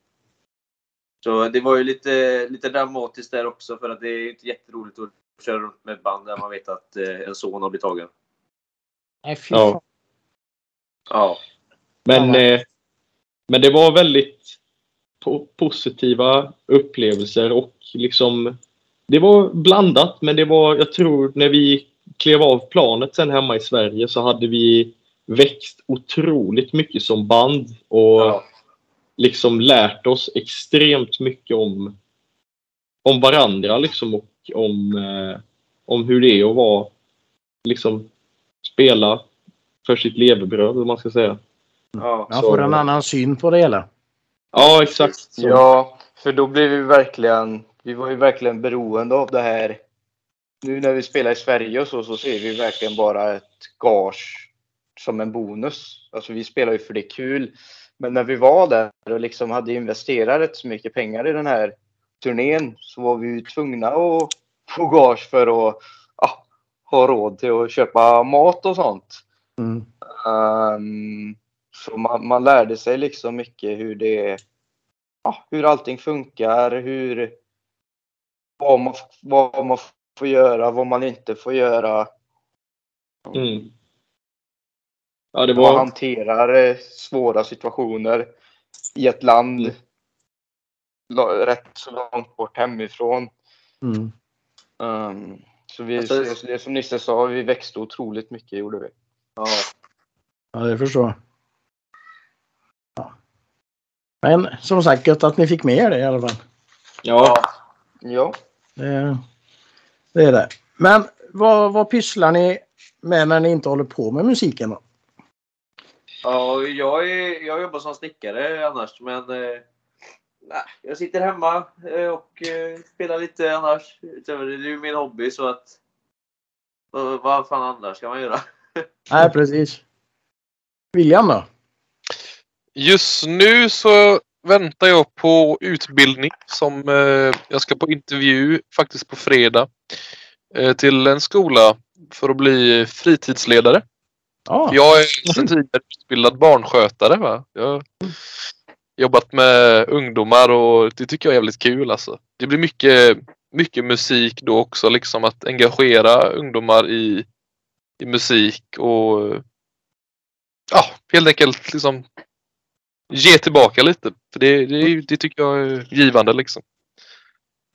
Så det var ju lite, lite dramatiskt där också för att det är inte jätteroligt att köra runt med band där man vet att eh, en son har blivit tagen. Nej, fy Ja. Ja. Men, eh, men det var väldigt po positiva upplevelser och liksom det var blandat men det var, jag tror när vi klev av planet sen hemma i Sverige så hade vi växt otroligt mycket som band och ja. liksom lärt oss extremt mycket om, om varandra liksom och om, eh, om hur det är att vara, liksom spela för sitt levebröd, om man ska säga. Ja. Man Så- får en annan syn på det hela. Ja, exakt. Så. Ja, för då blev vi verkligen, vi var ju verkligen beroende av det här. Nu när vi spelar i Sverige och så, så ser vi verkligen bara ett gage som en bonus. Alltså vi spelar ju för det är kul. Men när vi var där och liksom hade investerat rätt så mycket pengar i den här turnén så var vi ju tvungna att få gage för att ja, ha råd till att köpa mat och sånt. Mm. Ehm, så man, man lärde sig liksom mycket hur det ja, hur allting funkar, hur vad man, vad man får göra, vad man inte får göra. Mm. Ja, det Hur man var... hanterar eh, svåra situationer i ett land Mm. la- rätt så långt bort hemifrån. Mm. Ehm, så vi, Alltså- det, det som Nisse sa, vi växte otroligt mycket gjorde vi. Ja. Ja, det förstår jag. Ja. Men som sagt, gött att ni fick med er det i alla fall. Ja, Ja. Det, det är det. Men vad, vad pysslar ni med när ni inte håller på med musiken då? Ja, jag, är, jag jobbar som snickare annars, men eh, nej, jag sitter hemma eh, och eh, spelar lite annars. Det, är ju min hobby så att vad, fan annars ska man göra? Nej, precis. William då? Just nu så väntar jag på utbildning som eh, jag ska på intervju faktiskt på fredag till en skola för att bli fritidsledare. Ja, Jag är sedan tidigare utbildad barnskötare. Va? Jag har jobbat med ungdomar och det tycker jag är jävligt kul. Alltså. Det blir mycket, mycket musik då också, liksom att engagera ungdomar i, i musik och ja, helt enkelt liksom ge tillbaka lite. För det, det, det tycker jag är givande liksom.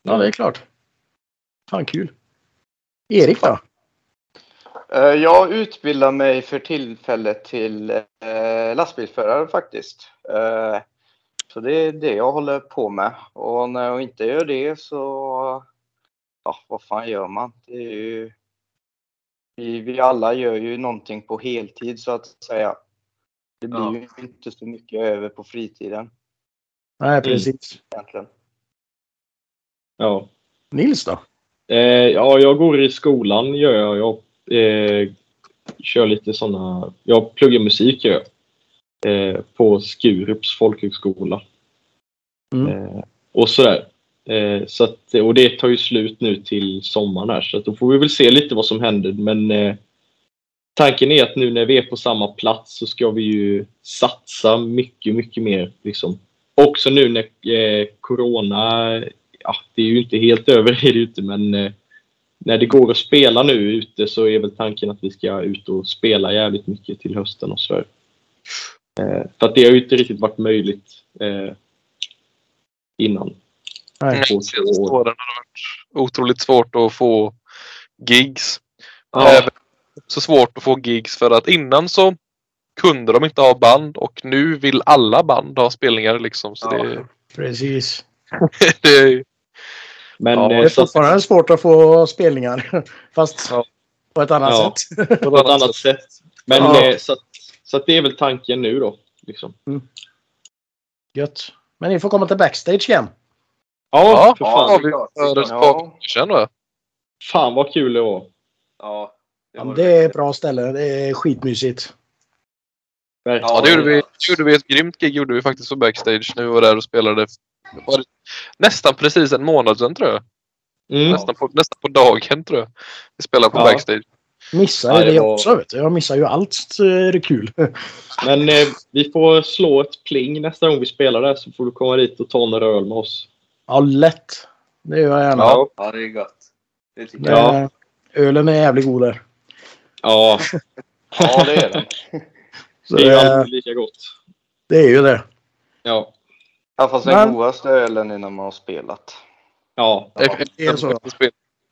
ja, det är klart. Fan kul. Erik då? Eh, Jag utbildar mig för tillfället till eh, lastbilsförare faktiskt. Så det är det jag håller på med. Och när jag inte gör det så, ja vad fan gör man? Det är ju, vi, vi alla gör ju någonting på heltid så att säga. Det blir Ja. ju inte så mycket över på fritiden Nej, precis. egentligen. ja. Nils då? Eh, ja, jag går i skolan gör jag. Jag eh, kör lite sådana... Jag pluggar musik gör jag. Eh, på Skurups folkhögskola. Mm. Eh, och sådär. Eh, så att, och det tar ju slut nu till sommaren här så att då får vi väl se lite vad som händer. Men tanken är att nu när vi är på samma plats så ska vi ju satsa mycket, mycket mer. Liksom. Också nu när eh, Corona, ja det är ju inte helt över är det ju inte men eh, när det går att spela nu ute så är väl tanken att vi ska ut och spela jävligt mycket till hösten och sådär. Eh, för att det har ju inte riktigt varit möjligt eh, innan. Nej. Senaste åren har det varit otroligt svårt att få gigs. Ja. Även så svårt att få gigs för att innan så kunde de inte ha band och nu vill alla band ha spelningar liksom. Så Ja. det, Precis. det är Men Ja, Det eh, är så att, fortfarande svårt att få spelningar. Fast Ja. på ett annat Ja. sätt. på ett annat sätt. Men Ja. eh, så, att, så att det är väl tanken nu då. Liksom. Gött. Men ni får komma till backstage igen. Ja, för Ja, fan. det vi det för par Ja. sedan va? Fan vad kul det var. Ja, Ja, var det är ett bra ställe. Det är skitmysigt. Verkligen. Ja, det gjorde vi. ja. Det gjorde vi ett grymt gig gjorde vi faktiskt på backstage när vi var där och spelade. Var det nästan precis en månad sedan tror jag. Mm. Nästan, på, nästan på dagen tror jag. Vi spelade på Ja. backstage. Missar Ja, ju det det var- också. Vet du. Jag missar ju allt. så är det kul. Men eh, vi får slå ett pling nästa gång vi spelar där så får du komma dit och ta några öl med oss. Ja, lätt. Det gör jag gärna. Ja. Ja, det är gott. Det tycker jag. Ja. Ölen är jävligt god där. Ja, Ja, det är det. Så det är ju alltid lika gott. det är ju det. Ja. Ja, fast Men- den godaste ölen är när man har spelat. Ja. Det är så.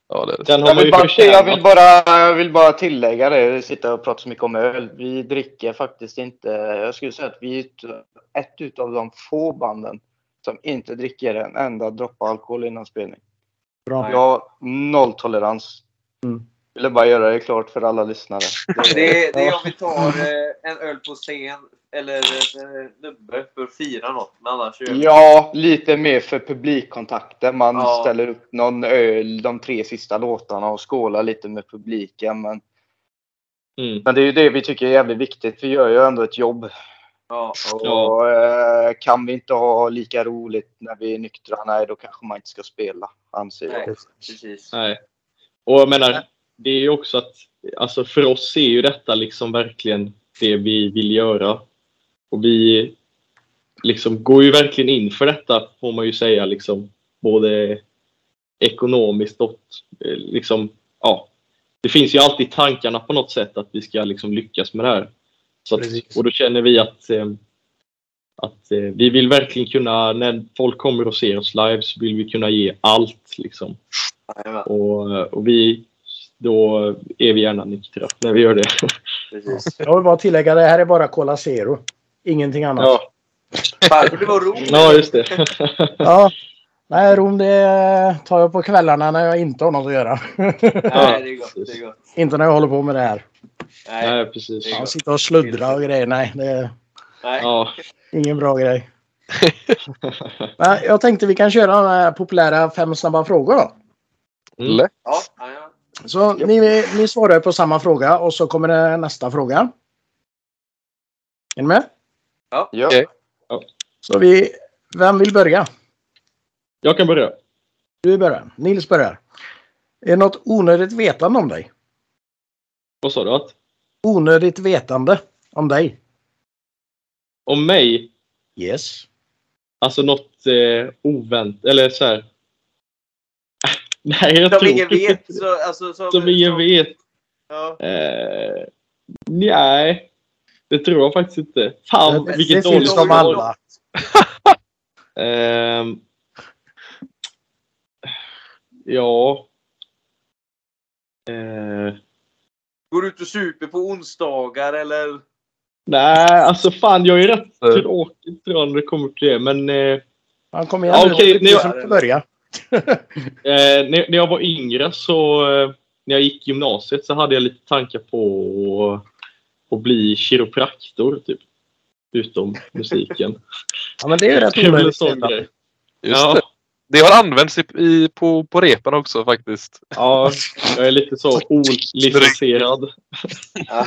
Ja, det är Jag vill, bara, jag, vill bara, jag vill bara tillägga det, sitta och prata så mycket om öl. Vi dricker faktiskt inte, jag skulle säga att vi är ett, ett utav de få banden som inte dricker en enda droppe alkohol innan spelning. Bra. Jag har nolltolerans. Mm. Ville bara göra det klart för alla lyssnare. Det, det är om vi tar eh, en öl på scen eller eh, nubbe för att fira något. Men annars är Ja, lite mer för publikkontakten. Man Ja. ställer upp någon öl de tre sista låtarna och skålar lite med publiken. Men, Mm. men det är ju det vi tycker är jävligt viktigt. Vi gör ju ändå ett jobb. Ja. Och eh, kan vi inte ha lika roligt när vi är nyktra, nej då kanske man inte ska spela, anser Nej, jag. precis. Nej. Och jag menar, det är ju också att alltså för oss är ju detta liksom verkligen det vi vill göra. Och vi liksom går ju verkligen in för detta, får man ju säga, liksom både ekonomiskt och eh, liksom, ja. Det finns ju alltid tankarna på något sätt att vi ska liksom lyckas med det här. Så att, och då känner vi att, eh, att eh, vi vill verkligen kunna, när folk kommer och ser oss live, så vill vi kunna ge allt. Liksom. Och, och vi, då är vi gärna nyktra när vi gör det. precis. Jag vill bara tillägga det här är bara Cola Zero. Ingenting annat. Ja, Fan, det var roligt. ja just det. Ja. Nej, Rom det tar jag på kvällarna när jag inte har något att göra. Nej, det är gott. Det är gott. inte när jag håller på med det här. Nej, Nej, precis. Ja, sitta och sluddra och grejer. Nej, det är nej. Ja, ingen bra grej. Men jag tänkte vi kan köra de här populära fem snabba frågor då. Mm. Lätt. Ja. Så ni, ni svarar på samma fråga och så kommer det nästa fråga. Är ni med? Ja. Okej. Så vi, vem vill börja? jag kan börja. Du börjar. Nils börjar. Är det något onödigt vetande om dig? Vad sa du? Att? Onödigt vetande om dig? Om mig, Yes. alltså något eh, oväntat, eller så här. Nej, jag Som tror ingen vet. Så, alltså, som, Som ingen vet. Ja. Eh, nej, det tror jag faktiskt inte. Fan, det, vilket det dåligt finns de alla. Ehm, ja. Eh, Går ut och super på onsdagar eller? nej, alltså fan jag är rätt tråkig tror jag när det kommer till det. Men eh, Ja, kom igen Ja, nu. okej, du får börja. eh, när, när jag var yngre så, eh, när jag gick gymnasiet så hade jag lite tankar på att, att bli kiropraktor typ. Utom musiken. Ja, men det är ju rätt. Just Ja. det. Det har använts i, i, på, på repen också faktiskt. Ja, jag är lite så olicensierad. Ja.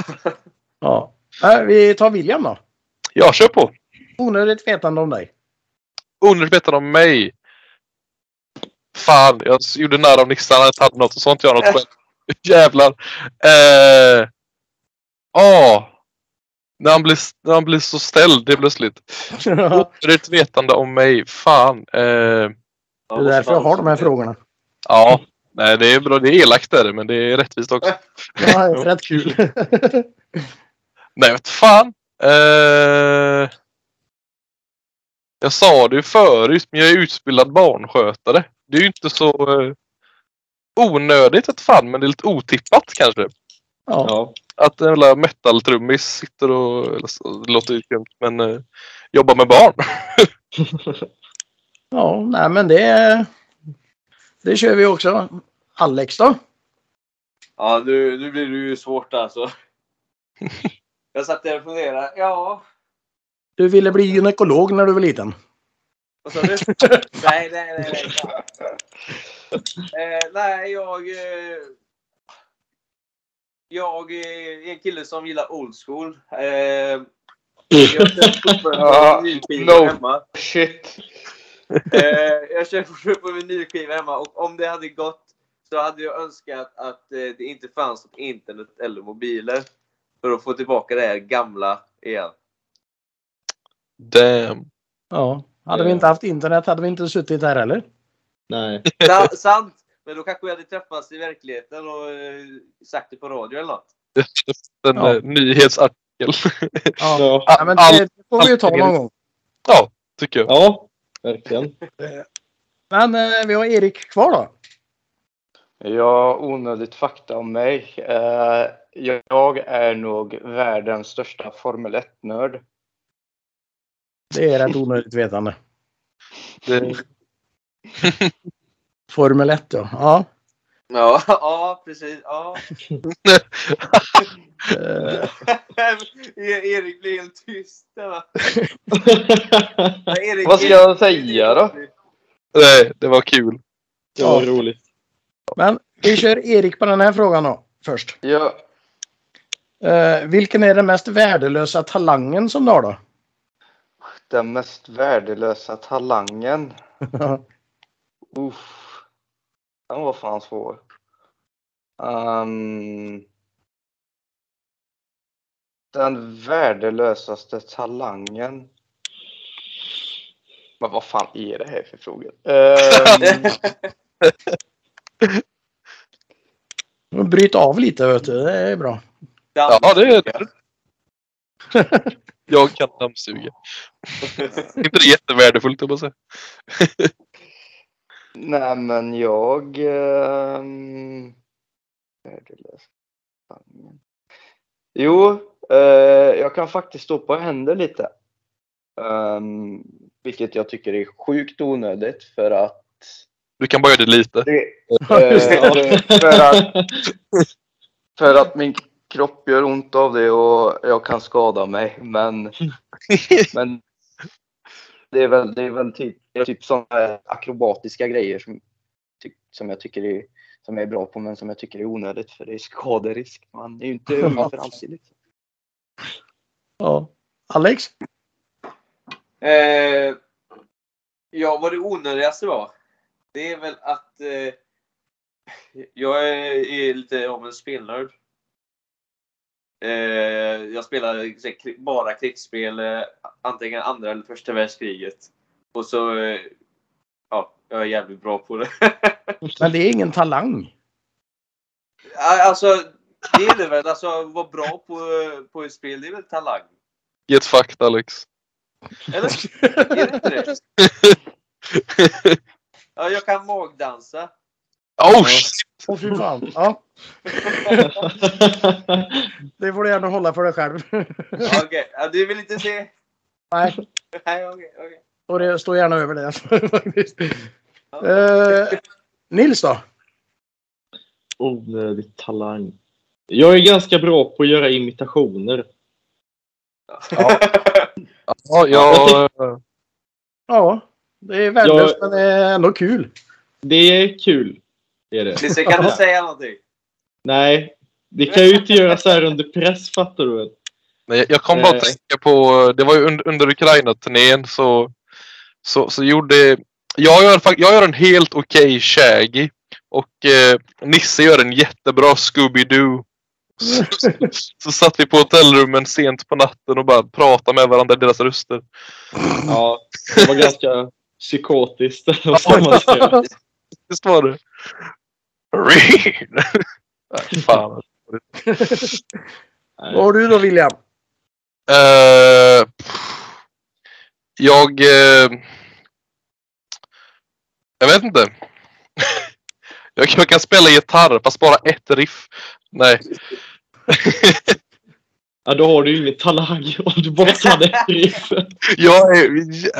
Ja. Äh, vi tar William då. Ja, kör på. Onödigt vetande om dig. Onödigt vetande om mig. Fan, jag gjorde narr av Nixan. Han hade något och så har inte jag något själv. Jävlar. Eh, ah. när, han blir, när han blir så ställd det plötsligt. Onödigt vetande om mig. Fan. Eh, Det är därför jag har de här frågorna. ja. Nej, det är bra. Det är elakt där, men det är rättvist också. Ja, det är rätt kul. Nej, vet fan. Eh, jag sa det ju förut, men jag är utbildad barnskötare. Det är ju inte så eh, onödigt ett fan, men det är lite otippat kanske. Ja. Ja. Att en jävla metal-trummis sitter och, eller det låter ju skumt, men eh, jobbar med barn. ja, nej men det... Det kör vi också. Alex då? Ja, nu, nu blir det ju svårt alltså. Jag satt där och funderade. Ja, Du ville bli gynekolog när du var liten. vad sa du? nej, nej, nej. nej. Eh, nej, jag... Eh, jag är en kille som gillar old school. Eh, jag kör Ja, på vinylskiva no. hemma. Shit. Eh, jag kör fortfarande på vinylskiva hemma och om det hade gått så hade jag önskat att eh, det inte fanns något internet eller mobiler. För att få tillbaka det här gamla igen. Damn. Ja. Hade vi inte haft internet hade vi inte suttit här heller. Nej. Sant! Men då kanske vi hade träffats i verkligheten och eh, sagt det på radio eller något. En Ja. eh, nyhetsartikel. Ja. Ja, Ja, men det, det får vi ju ta någon gång. ja, tycker jag. ja verkligen. Men eh, vi har Erik kvar då. Ja, onödigt fakta om mig. Eh, jag är nog världens största Formel 1-nörd. Det är ett onödigt vetande. Det, Formel 1 ja. ja. Ja, ja precis. Ja. Eh, E- Erik blir helt tyst. där, va? Ja, Erik, Vad ska jag säga då? nej, det var kul. Det var roligt. Men vi kör Erik på den här frågan då först. Ja, Eh, vilken är den mest värdelösa talangen som du har då? den mest värdelösa talangen. Uff. Den var fan svår. Ehm, den värdelösaste talangen. Men vad fan är det här för frågor? Ehm, Bryt av lite vet du. Det är bra. Ja, det är det. Jag kan dammsuga. inte det jättevärdefullt, jag bara säga. Nej men jag... talangen. Jo, eh, jag kan faktiskt stå på händer lite. Ehm, vilket jag tycker är sjukt onödigt för att Du kan bara göra det lite. Det, eh, för, att, för att min kropp gör ont av det och jag kan skada mig. Men, men det är väl, det är väl typ, typ sådana akrobatiska grejer som, som jag tycker är, som jag är bra på men som jag tycker är onödigt för det är skaderisk. Man är ju inte ung för alltid. Liksom. Ja. Alex? Eh, ja, vad det onödigaste var. Det är väl att eh, jag är, är lite av en spelnörd. Eh, jag här kri- bara krigsspel, eh, antingen andra eller första världskriget. Och så, eh, ja, jag är jävligt bra på det. Men det är ingen talang. Alltså, det är det väl. Alltså, vara bra på, på ett spel, det är väl talang? Get fucked Alex. Eller? Är det inte det? Ja, jag kan magdansa. Oh shit! Åh fy fan. Ja, det får du gärna hålla för dig själv. Ja, Okej, ja, du vill inte se? Nej, Nej, okej, okej. och det står gärna över det. faktiskt. Eh, Nils då? Onödig talang. Jag är ganska bra på att göra imitationer. Ja, jag, Ja, det är värdelöst men det är ändå kul. Det är kul. Är det. Nisse, kan du säga någonting? Nej, det kan ju inte göra så här under press fattar du väl? Nej, jag kom bara att Eh. tänka på, det var ju under, under Ukraina-turnén så, så, så gjorde, jag gör, jag gör en helt okej Shaggy och eh, Nisse gör en jättebra Scooby-Doo. Så, så, så satt vi på hotellrummen sent på natten och bara pratade med varandra i deras röster. Ja, det var ganska psykotiskt. Visst var det? Nej, fan. Vad har du då William? Eh, jag... eh, jag vet inte. jag, jag kan spela gitarr fast bara ett riff. Nej. Ja, då har du ju ingen talang om du bara tar ett riff. jag är...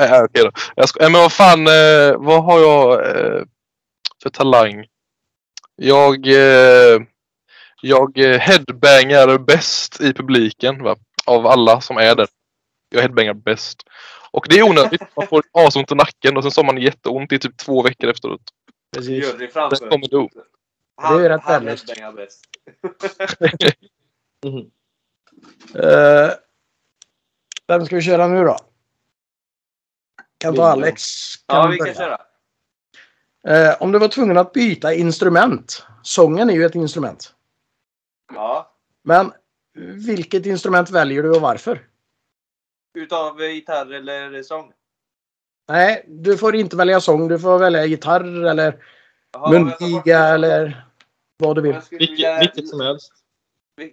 Äh, okej då. Jag ska, men vad fan, eh, vad har jag eh, för talang? Jag... Eh, jag headbangar bäst i publiken va? av alla som är där. Jag headbangar bäst. Och det är onödigt. Man får asont i nacken och sen så har man jätteont i typ två veckor efteråt. Precis. Jury Sen framför. kommer du. Han, Det är rätt han headbangar bäst. Mhm. Eh, vem ska vi köra nu då? Kan ta Alex. Ja, vi kan börja. köra. Eh, om du var tvungen att byta instrument. Sången är ju ett instrument. Ja. Men vilket instrument väljer du och varför? Utav eh, gitarr eller sång? Nej, du får inte välja sång. Du får välja gitarr eller det. eller vad du vill. Vilket, vilja- vilket som helst.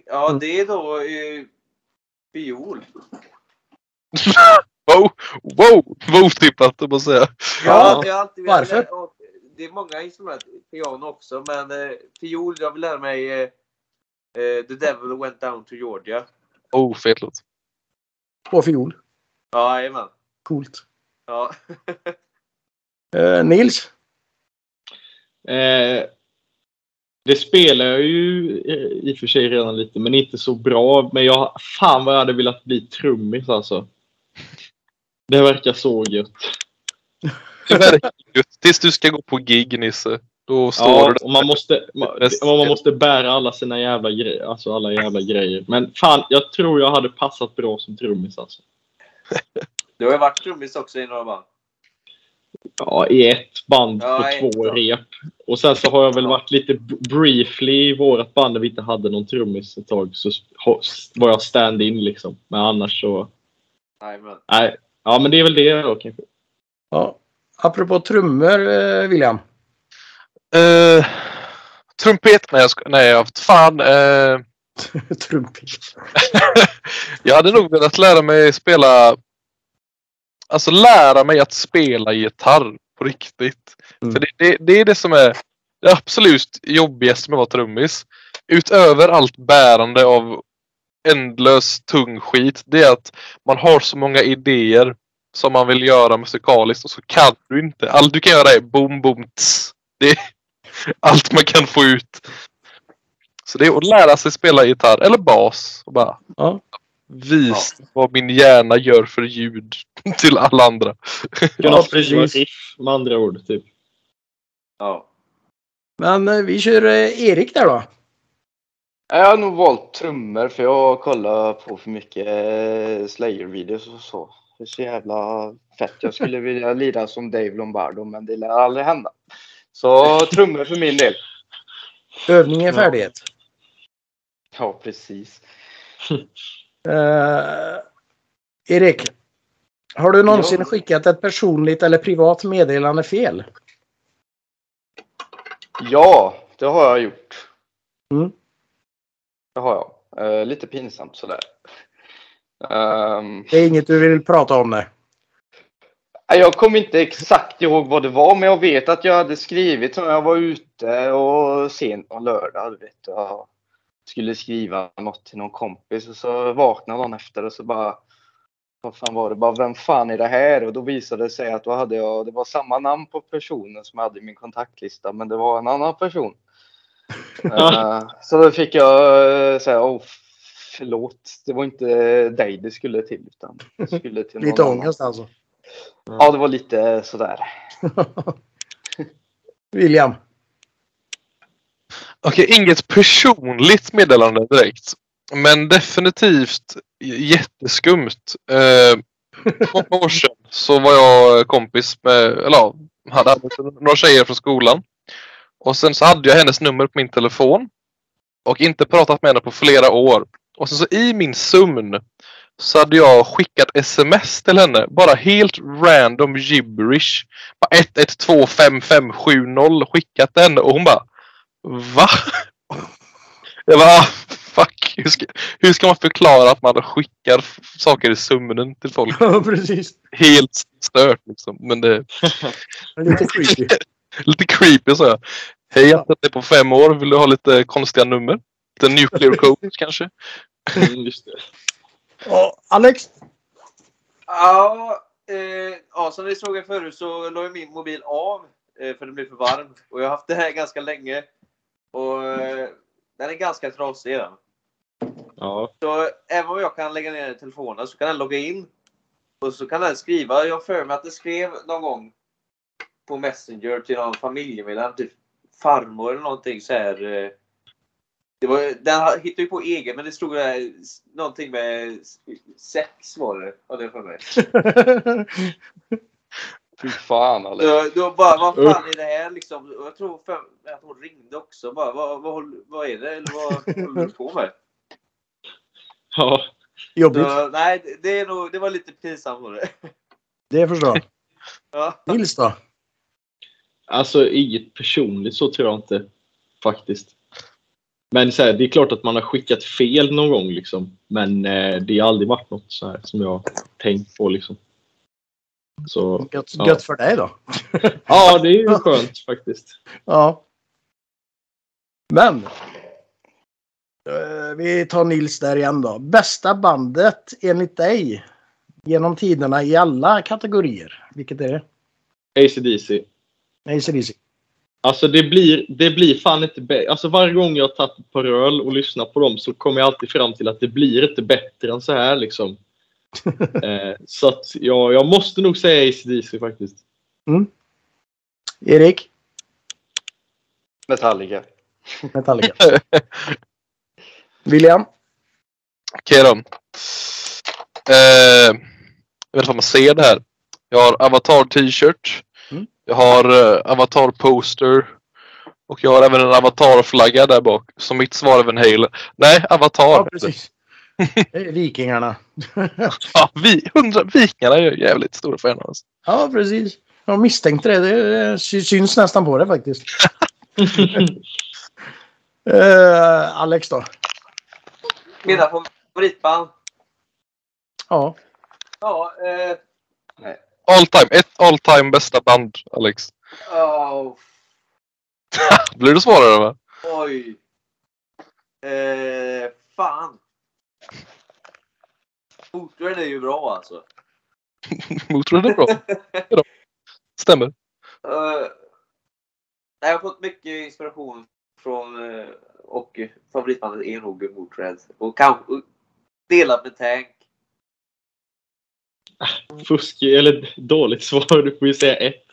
Ja, det är då eh, fiol. Wow! Wow! Wow-tippat, jag bara säga. Ja, jag har alltid velat- varför? ja, det är många instrument. Piano också, men eh, fiol, jag vill lära mig eh, eh, The Devil Went Down to Georgia. Oh, fet låt. På fiol. Ja, jajamän. Coolt. Ja. Eh, Nils? Eh, det spelar jag ju eh, i och för sig redan lite, men inte så bra. Men jag, fan vad jag hade velat bli trummis alltså. Det verkar så gött. Tills du ska gå på gig Nisse. Då står Ja, du där. och man måste, man, man måste bära alla sina jävla grejer. Alltså alla jävla grejer. Men fan, jag tror jag hade passat bra som trummis alltså. Du har ju varit trummis också i några band. Ja, i ett band Ja, på ett två då. rep. Och sen så har jag väl Ja. varit lite briefly i vårt band där vi inte hade någon trummis ett tag. Så var jag stand-in liksom. Men annars så... Jajamän. Nej. Ja, men det är väl det då kanske. Ja. Apropå trummor, eh, William. Eh, trumpet? Nej, jag nej, jag fan. Eh, Trumpet. jag hade nog velat lära mig spela. Alltså lära mig att spela gitarr på riktigt. Mm. För det, det, det är det som är det absolut jobbigaste med att vara trummis. Utöver allt bärande av ändlös tung skit. Det är att man har så många idéer som man vill göra musikaliskt och så kan du inte. Allt du kan göra är boom, boom, tss. Det är allt man kan få ut. Så det är att lära sig spela gitarr eller bas och bara Ja. visa vad min hjärna gör för ljud till alla andra. Ja, precis. med andra ord. Typ. Ja. Men eh, vi kör eh, Erik där då. Jag har nog valt trummor för jag kollar på för mycket eh, Slayer-videos och så. Det är så jävla fett. Jag skulle vilja lira som Dave Lombardo men det lär aldrig hända. Så trummor för min del. Övning är färdighet. Ja, precis. Eh, Erik. Har du någonsin Ja. skickat ett personligt eller privat meddelande fel? Ja, det har jag gjort. Mm. Det har jag. Eh, lite pinsamt sådär. Ehm, Det är inget du vill prata om. Nej, Jag kommer inte exakt ihåg vad det var, men jag vet att jag hade skrivit när jag var ute och sent på lördag. Du vet, jag skulle skriva något till någon kompis och så vaknade någon efter och så bara vad fan var det? Bara, vem fan är det här? Och då visade det sig att då hade jag, det var samma namn på personen som jag hade i min kontaktlista, men det var en annan person. Eh, så då fick jag uh, säga, oh, förlåt, det var inte dig det skulle till, utan det skulle till någon Lite annan. ångest alltså. Ja, det var lite sådär. William. Okej, inget personligt meddelande direkt. Men definitivt jätteskumt. Eh, för många år sedan så var jag kompis med, eller ja, hade några tjejer från skolan. Och sen så hade jag hennes nummer på min telefon. Och inte pratat med henne på flera år. Och sen så i min sömn så hade jag skickat sms till henne. Bara helt random gibberish. Bara 11255570 skickat till henne och hon bara Va? Jag bara, fuck. Hur ska, hur ska man förklara att man skickar saker i sömnen till folk? Ja, precis. Helt stört liksom. Men det Lite creepy. lite creepy så jag. Hej, jag har på fem år. Vill du ha lite konstiga nummer? Lite nuclear code kanske? Mm, just det. Och Alex. Ja, eh, ja, som ni såg här förut så la jag min mobil av eh, för det blev för varmt. Och jag har haft det här ganska länge. Och eh, den är ganska trasig den. Ja. Så även om jag kan lägga ner telefonen så kan den logga in. Och så kan den skriva. Jag för mig att det skrev någon gång på Messenger till någon familjemedlem. Typ farmor eller någonting så här. Det var, den hittade ju på egen men det stod där, någonting med sex var det. Hade jag för mig. Fy fan Alex. Då, då bara, vad fan är det här liksom? Jag tror för, att hon ringde också. Bara, vad, vad, vad är det? Eller vad håller du på med? ja. Jobbigt. Så, nej, det- det, är nog, det var lite pinsamt. Var det. Det förstår jag. Ja. Nils då? Alltså inget personligt så tror jag inte. Faktiskt. Men så här, det är klart att man har skickat fel någon gång liksom. Men eh, det har aldrig varit något så här som jag tänkt på liksom. Så Gött, Ja. gött för dig då. ja, det är ju skönt faktiskt. Ja. Men. eh, Vi tar Nils där igen då. Bästa bandet enligt dig genom tiderna i alla kategorier. Vilket är det? ACDC. ACDC. Alltså det blir, det blir fan inte bättre. Alltså varje gång jag tagit ett par öl och lyssnat på dem så kommer jag alltid fram till att det blir inte bättre än så här liksom. eh, så att ja, jag måste nog säga ACDC faktiskt. Erik? Metallica. Metallica. William? Okej då. Eh, jag vet inte om man ser det här. Jag har Avatar t-shirt. Jag har eh, Avatar poster. Och jag har även en Avatar-flagga där bak. Så mitt svar är Van Halen. Nej, Avatar. Ja, precis. Vikingarna. Ja, vi, hundra, vikingarna är ju jävligt stora fan av oss. Ja, precis. Jag misstänkte det. Det sy- syns nästan på det faktiskt. Eh, Alex då? Mina favoritband? Ja. Ja, eh, All time. Ett all time bästa band, Alex. oh, Blir du svårare va? oj. Eh, fan. Motörhead är ju bra alltså. Motorhead är bra. Det. Stämmer. Eh, jag har fått mycket inspiration från eh, och favoritbandet är nog Motörhead. Och kanske delat med Tank. Fusk eller dåligt svar. Du får ju säga ett.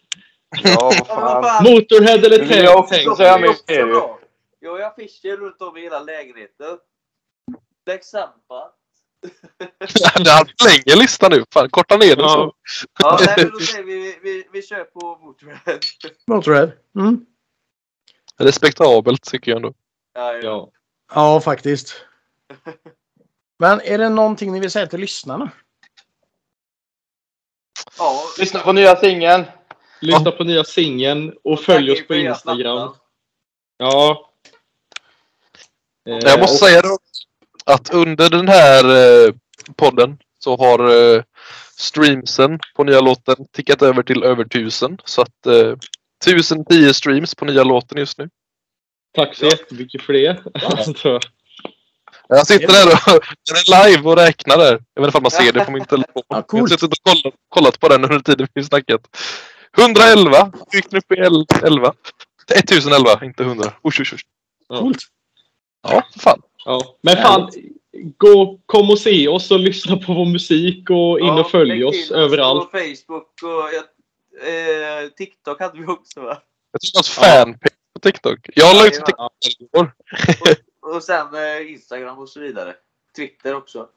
Ja, vad fan. Motorhead eller vill jag också Tank? säga bra. Jag har affischer runt om i hela lägenheten. Black Sabbath. Det har förlänger listan nu. Fan, korta ner den Ja. så. Ja, nej, men då säger vi, vi, vi, vi kör på Motörhead. Motörhead. Mm. Respektabelt tycker jag ändå. Ja, ja. Ja. Ja, faktiskt. Men är det någonting ni vill säga till lyssnarna? Ja. Lyssna på nya singeln. Lyssna på nya singeln och följ oss på Instagram. Ja. Eh, Jag måste och- säga då att under den här eh, podden så har eh, streamsen på nya låten tickat över till över tusen. Så att eh, 1010 streams på nya låten just nu. Tack så jättemycket för det. Alltså, Jag sitter där och den är live och räknar där. Jag vet inte om man ser det på min telefon. Ja, Jag har suttit och kollat, kollat på den under tiden vi snackat. 111. Gick nu i 11. 1011, inte 100. Usch, usch, usch. Coolt. Ja, fan. ja. Men fan, gå, kom och se oss och lyssna på vår musik och in Ja, och följ oss överallt. På Facebook och eh, TikTok hade vi också va? Jag tror det fanpage på TikTok. Jag la ut på Ja, TikTok igår. Och sen eh, Instagram och så vidare. Twitter också.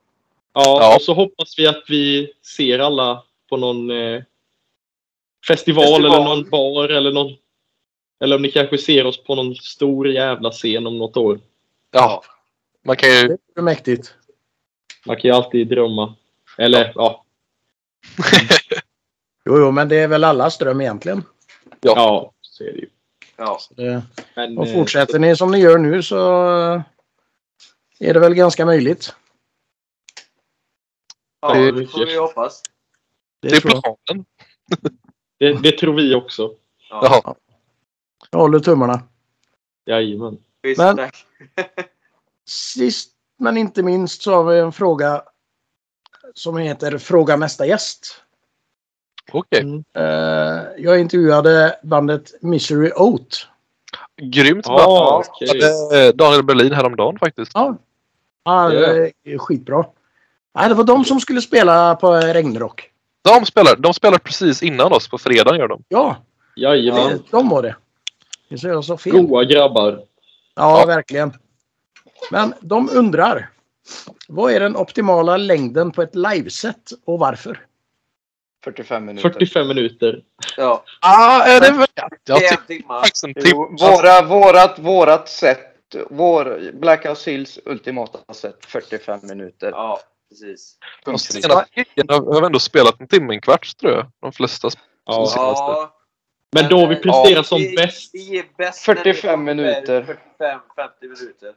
Ja, Ja. och så hoppas vi att vi ser alla på någon eh, festival, Festival. eller någon bar eller någon... Eller om ni kanske ser oss på någon stor jävla scen om något år. Ja. Man kan ju... Det är mäktigt. Man kan ju alltid drömma. Eller ja, Jo, jo, men det är väl allas dröm egentligen. ja så är det ju. Ja. Det, Men, och eh, fortsätter ni som ni gör nu så eh, är det väl ganska möjligt. Ja, Det- får vi hoppas. Det, Det är planen. Det, det tror vi också. Ja. Jaha. jag håller tummarna. Jajamän. Visst, Men- tack. Sist men inte minst så har vi en fråga som heter Fråga nästa gäst. Okej. Mm. Eh, jag intervjuade bandet Misery Oat. Grymt bra. Ja, okej. Eh, Daniel Berlin häromdagen faktiskt. Ja, det är skitbra. Nej, det var de som skulle spela på Regnrock. De spelar, de spelar precis innan oss på fredag gör de. Ja, Jajamän. det, de var det. Jag så fel. Goa grabbar. Ja, Ja. verkligen. Men de undrar. Vad är den optimala längden på ett liveset och varför? 45 minuter. 45 minuter. Ja, Ah, är det väl? det Jag är tycker våra, vårat, vårat sätt. Vår Blackhouse Hills ultimata sätt. 45 minuter. Ja, precis. De senaste har har vi ändå spelat en timme, en kvart tror jag. De flesta. Ja. senaste. Ja, Men då vi eh, presterar ja, som det- bäst. Det ger bäst när det 45 är minuter. 45-50 minuter.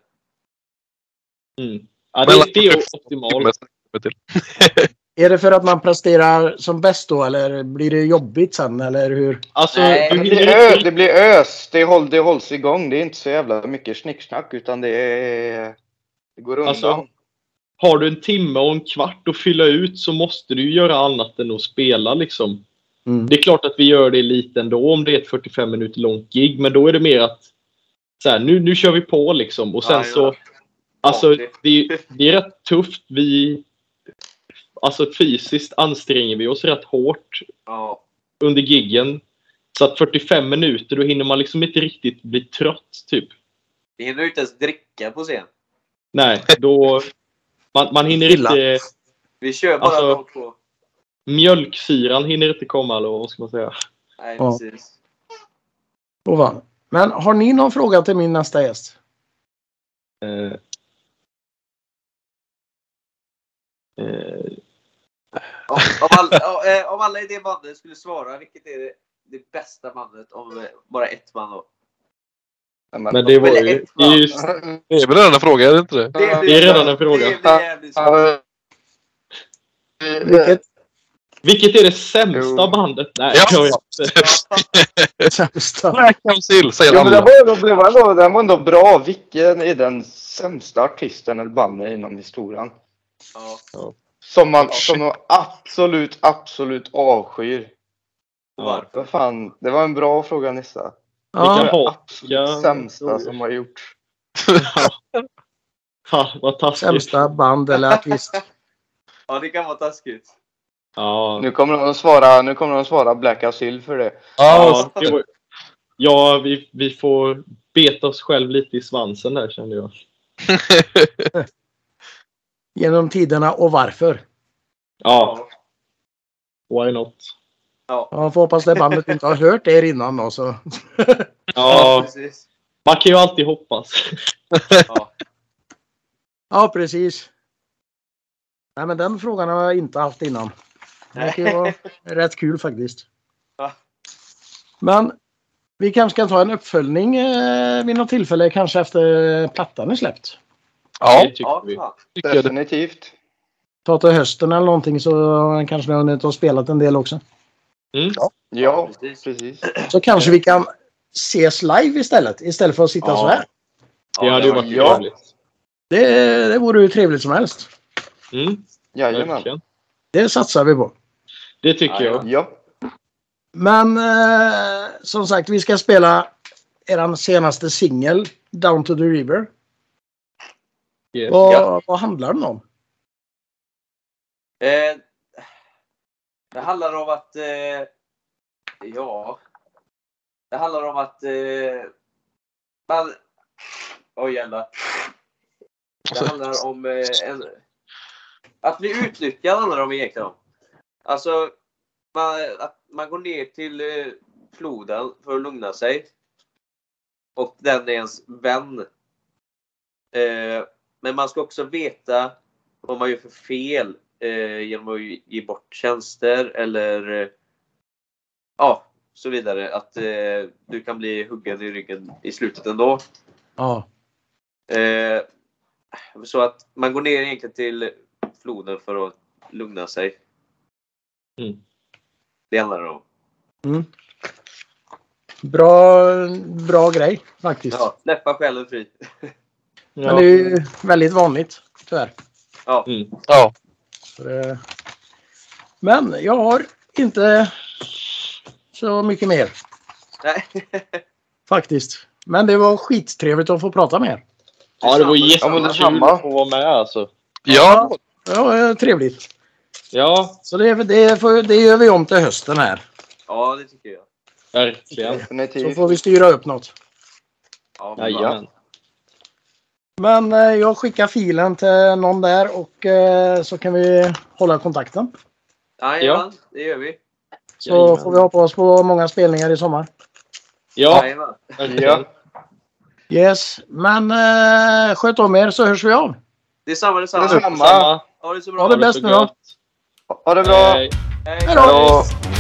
Mm. Ja, det, det är optimalt. Är det för att man presterar som bäst då eller blir det jobbigt sen eller hur? Alltså, Nej, Det blir, ö, det blir ös. Det, håll, det hålls igång. Det är inte så jävla mycket snicksnack utan det är... Det går undan. Alltså, har du en timme och en kvart att fylla ut så måste du göra annat än att spela liksom. Mm. Det är klart att vi gör det lite ändå om det är ett 45 minuter långt gig, men då är det mer att så här, nu, nu kör vi på liksom. Och sen Ja, så, alltså det, det är rätt tufft. Vi, alltså fysiskt anstränger vi oss rätt hårt Ja. under giggen. Så att 45 minuter, då hinner man liksom inte riktigt bli trött typ. Vi hinner ju inte ens dricka på scen. Nej, då... Man, man hinner Chilla. inte... Vi kör bara Alltså- de två. Mjölksyran hinner inte komma, eller vad ska man säga? Nej, Ja. precis. Och va? Men har ni någon fråga till min nästa gäst? Eh, eh, Om, om, alla, eh, om alla i det bandet skulle svara, vilket är det, det bästa bandet om eh, bara ett man då? Men det var ju... Det är, ju, Det är väl redan en fråga, är det inte det? det är redan en fråga. Vilket vilket är det sämsta bandet? Nej, Ja. jag vet inte. sämsta? Sill, säger Ja, men det alla. var, det, var ändå, det var ändå bra. Vilken är den sämsta artisten eller bandet inom historien? Ja. Som man, som man absolut, absolut avskyr. Ja. Vad fan, det var en bra fråga Nissa. Vilka Ja, hatiska... Absolut sämsta som har gjort. Ha, vad taskigt. sämsta band eller artist. ja, det kan vara taskigt. Ja. Nu kommer de att svara, nu kommer de att svara Black Asyl för det. Ja, det ja vi, vi får beta oss själv lite i svansen där kände jag. Genom tiderna och varför. Ja, why not? Ja, Jag får hoppas det bandet inte har hört er innan då. Så. Ja, precis. man kan ju alltid hoppas. Ja. Ja, precis. Nej, men den frågan har jag inte haft innan. Det kan ju vara rätt kul faktiskt. Ja. Men vi kanske kan ta en uppföljning eh, vid något tillfälle, kanske efter plattan är släppt. Ja, Det tycker Ja, vi. tycker. Definitivt. Ta till hösten eller någonting så kanske ni har hunnit och spelat en del också. Mm. Ja, precis. precis. Så kanske vi kan ses live istället, istället för att sitta Ja. så här. Det hade ju var- varit ja. trevligt. Det, det vore hur trevligt som helst. Mm, Jajamän. Det satsar vi på. Det tycker jag. Ja. Men eh, som sagt, vi ska spela er senaste singel, Down to the River. Yes. Vad, Ja. vad handlar den om? Eh, det handlar om att... Eh, ja... Det handlar om att... Eh, man... Oj jävlar. Det handlar om eh, en... Att bli utnyttjad handlar det om egentligen. Alltså, man, att man går ner till eh, floden för att lugna sig. Och den är ens vän. Eh, men man ska också veta vad man gör för fel eh, genom att ge bort tjänster eller eh, ja, så vidare. Att eh, du kan bli huggen i ryggen i slutet ändå. Ja. Eh, så att man går ner egentligen till floden för att lugna sig. Mm. Det handlar det om. Bra, bra grej faktiskt. Ja, släppa själen fri. Men det är ju väldigt vanligt tyvärr. Ja, Mm. Ja, Så det- Men jag har inte så mycket mer nej. faktiskt. Men det var skittrevligt att få prata med er. Ja, det var Ja, jättekul att få vara med alltså. ja. Ja, trevligt. Ja, Så det, det, får, det gör vi om till hösten här. Ja, det tycker jag. verkligen. Så får vi styra upp något. Ja. Jajamän. Men eh, jag skickar filen till någon där och eh, så kan vi hålla kontakten. Jajamän, det gör vi. Så Jajamän. får vi hoppa oss på många spelningar i sommar. Ja, Jajamän. Ja. Yes, men eh, sköt om er så hörs vi av. Detsamma, detsamma. Detsamma. Samma. Ha det så bra. Ha det bäst nu då. Ha det bra. Hej. Hej. Hej då. Hej då.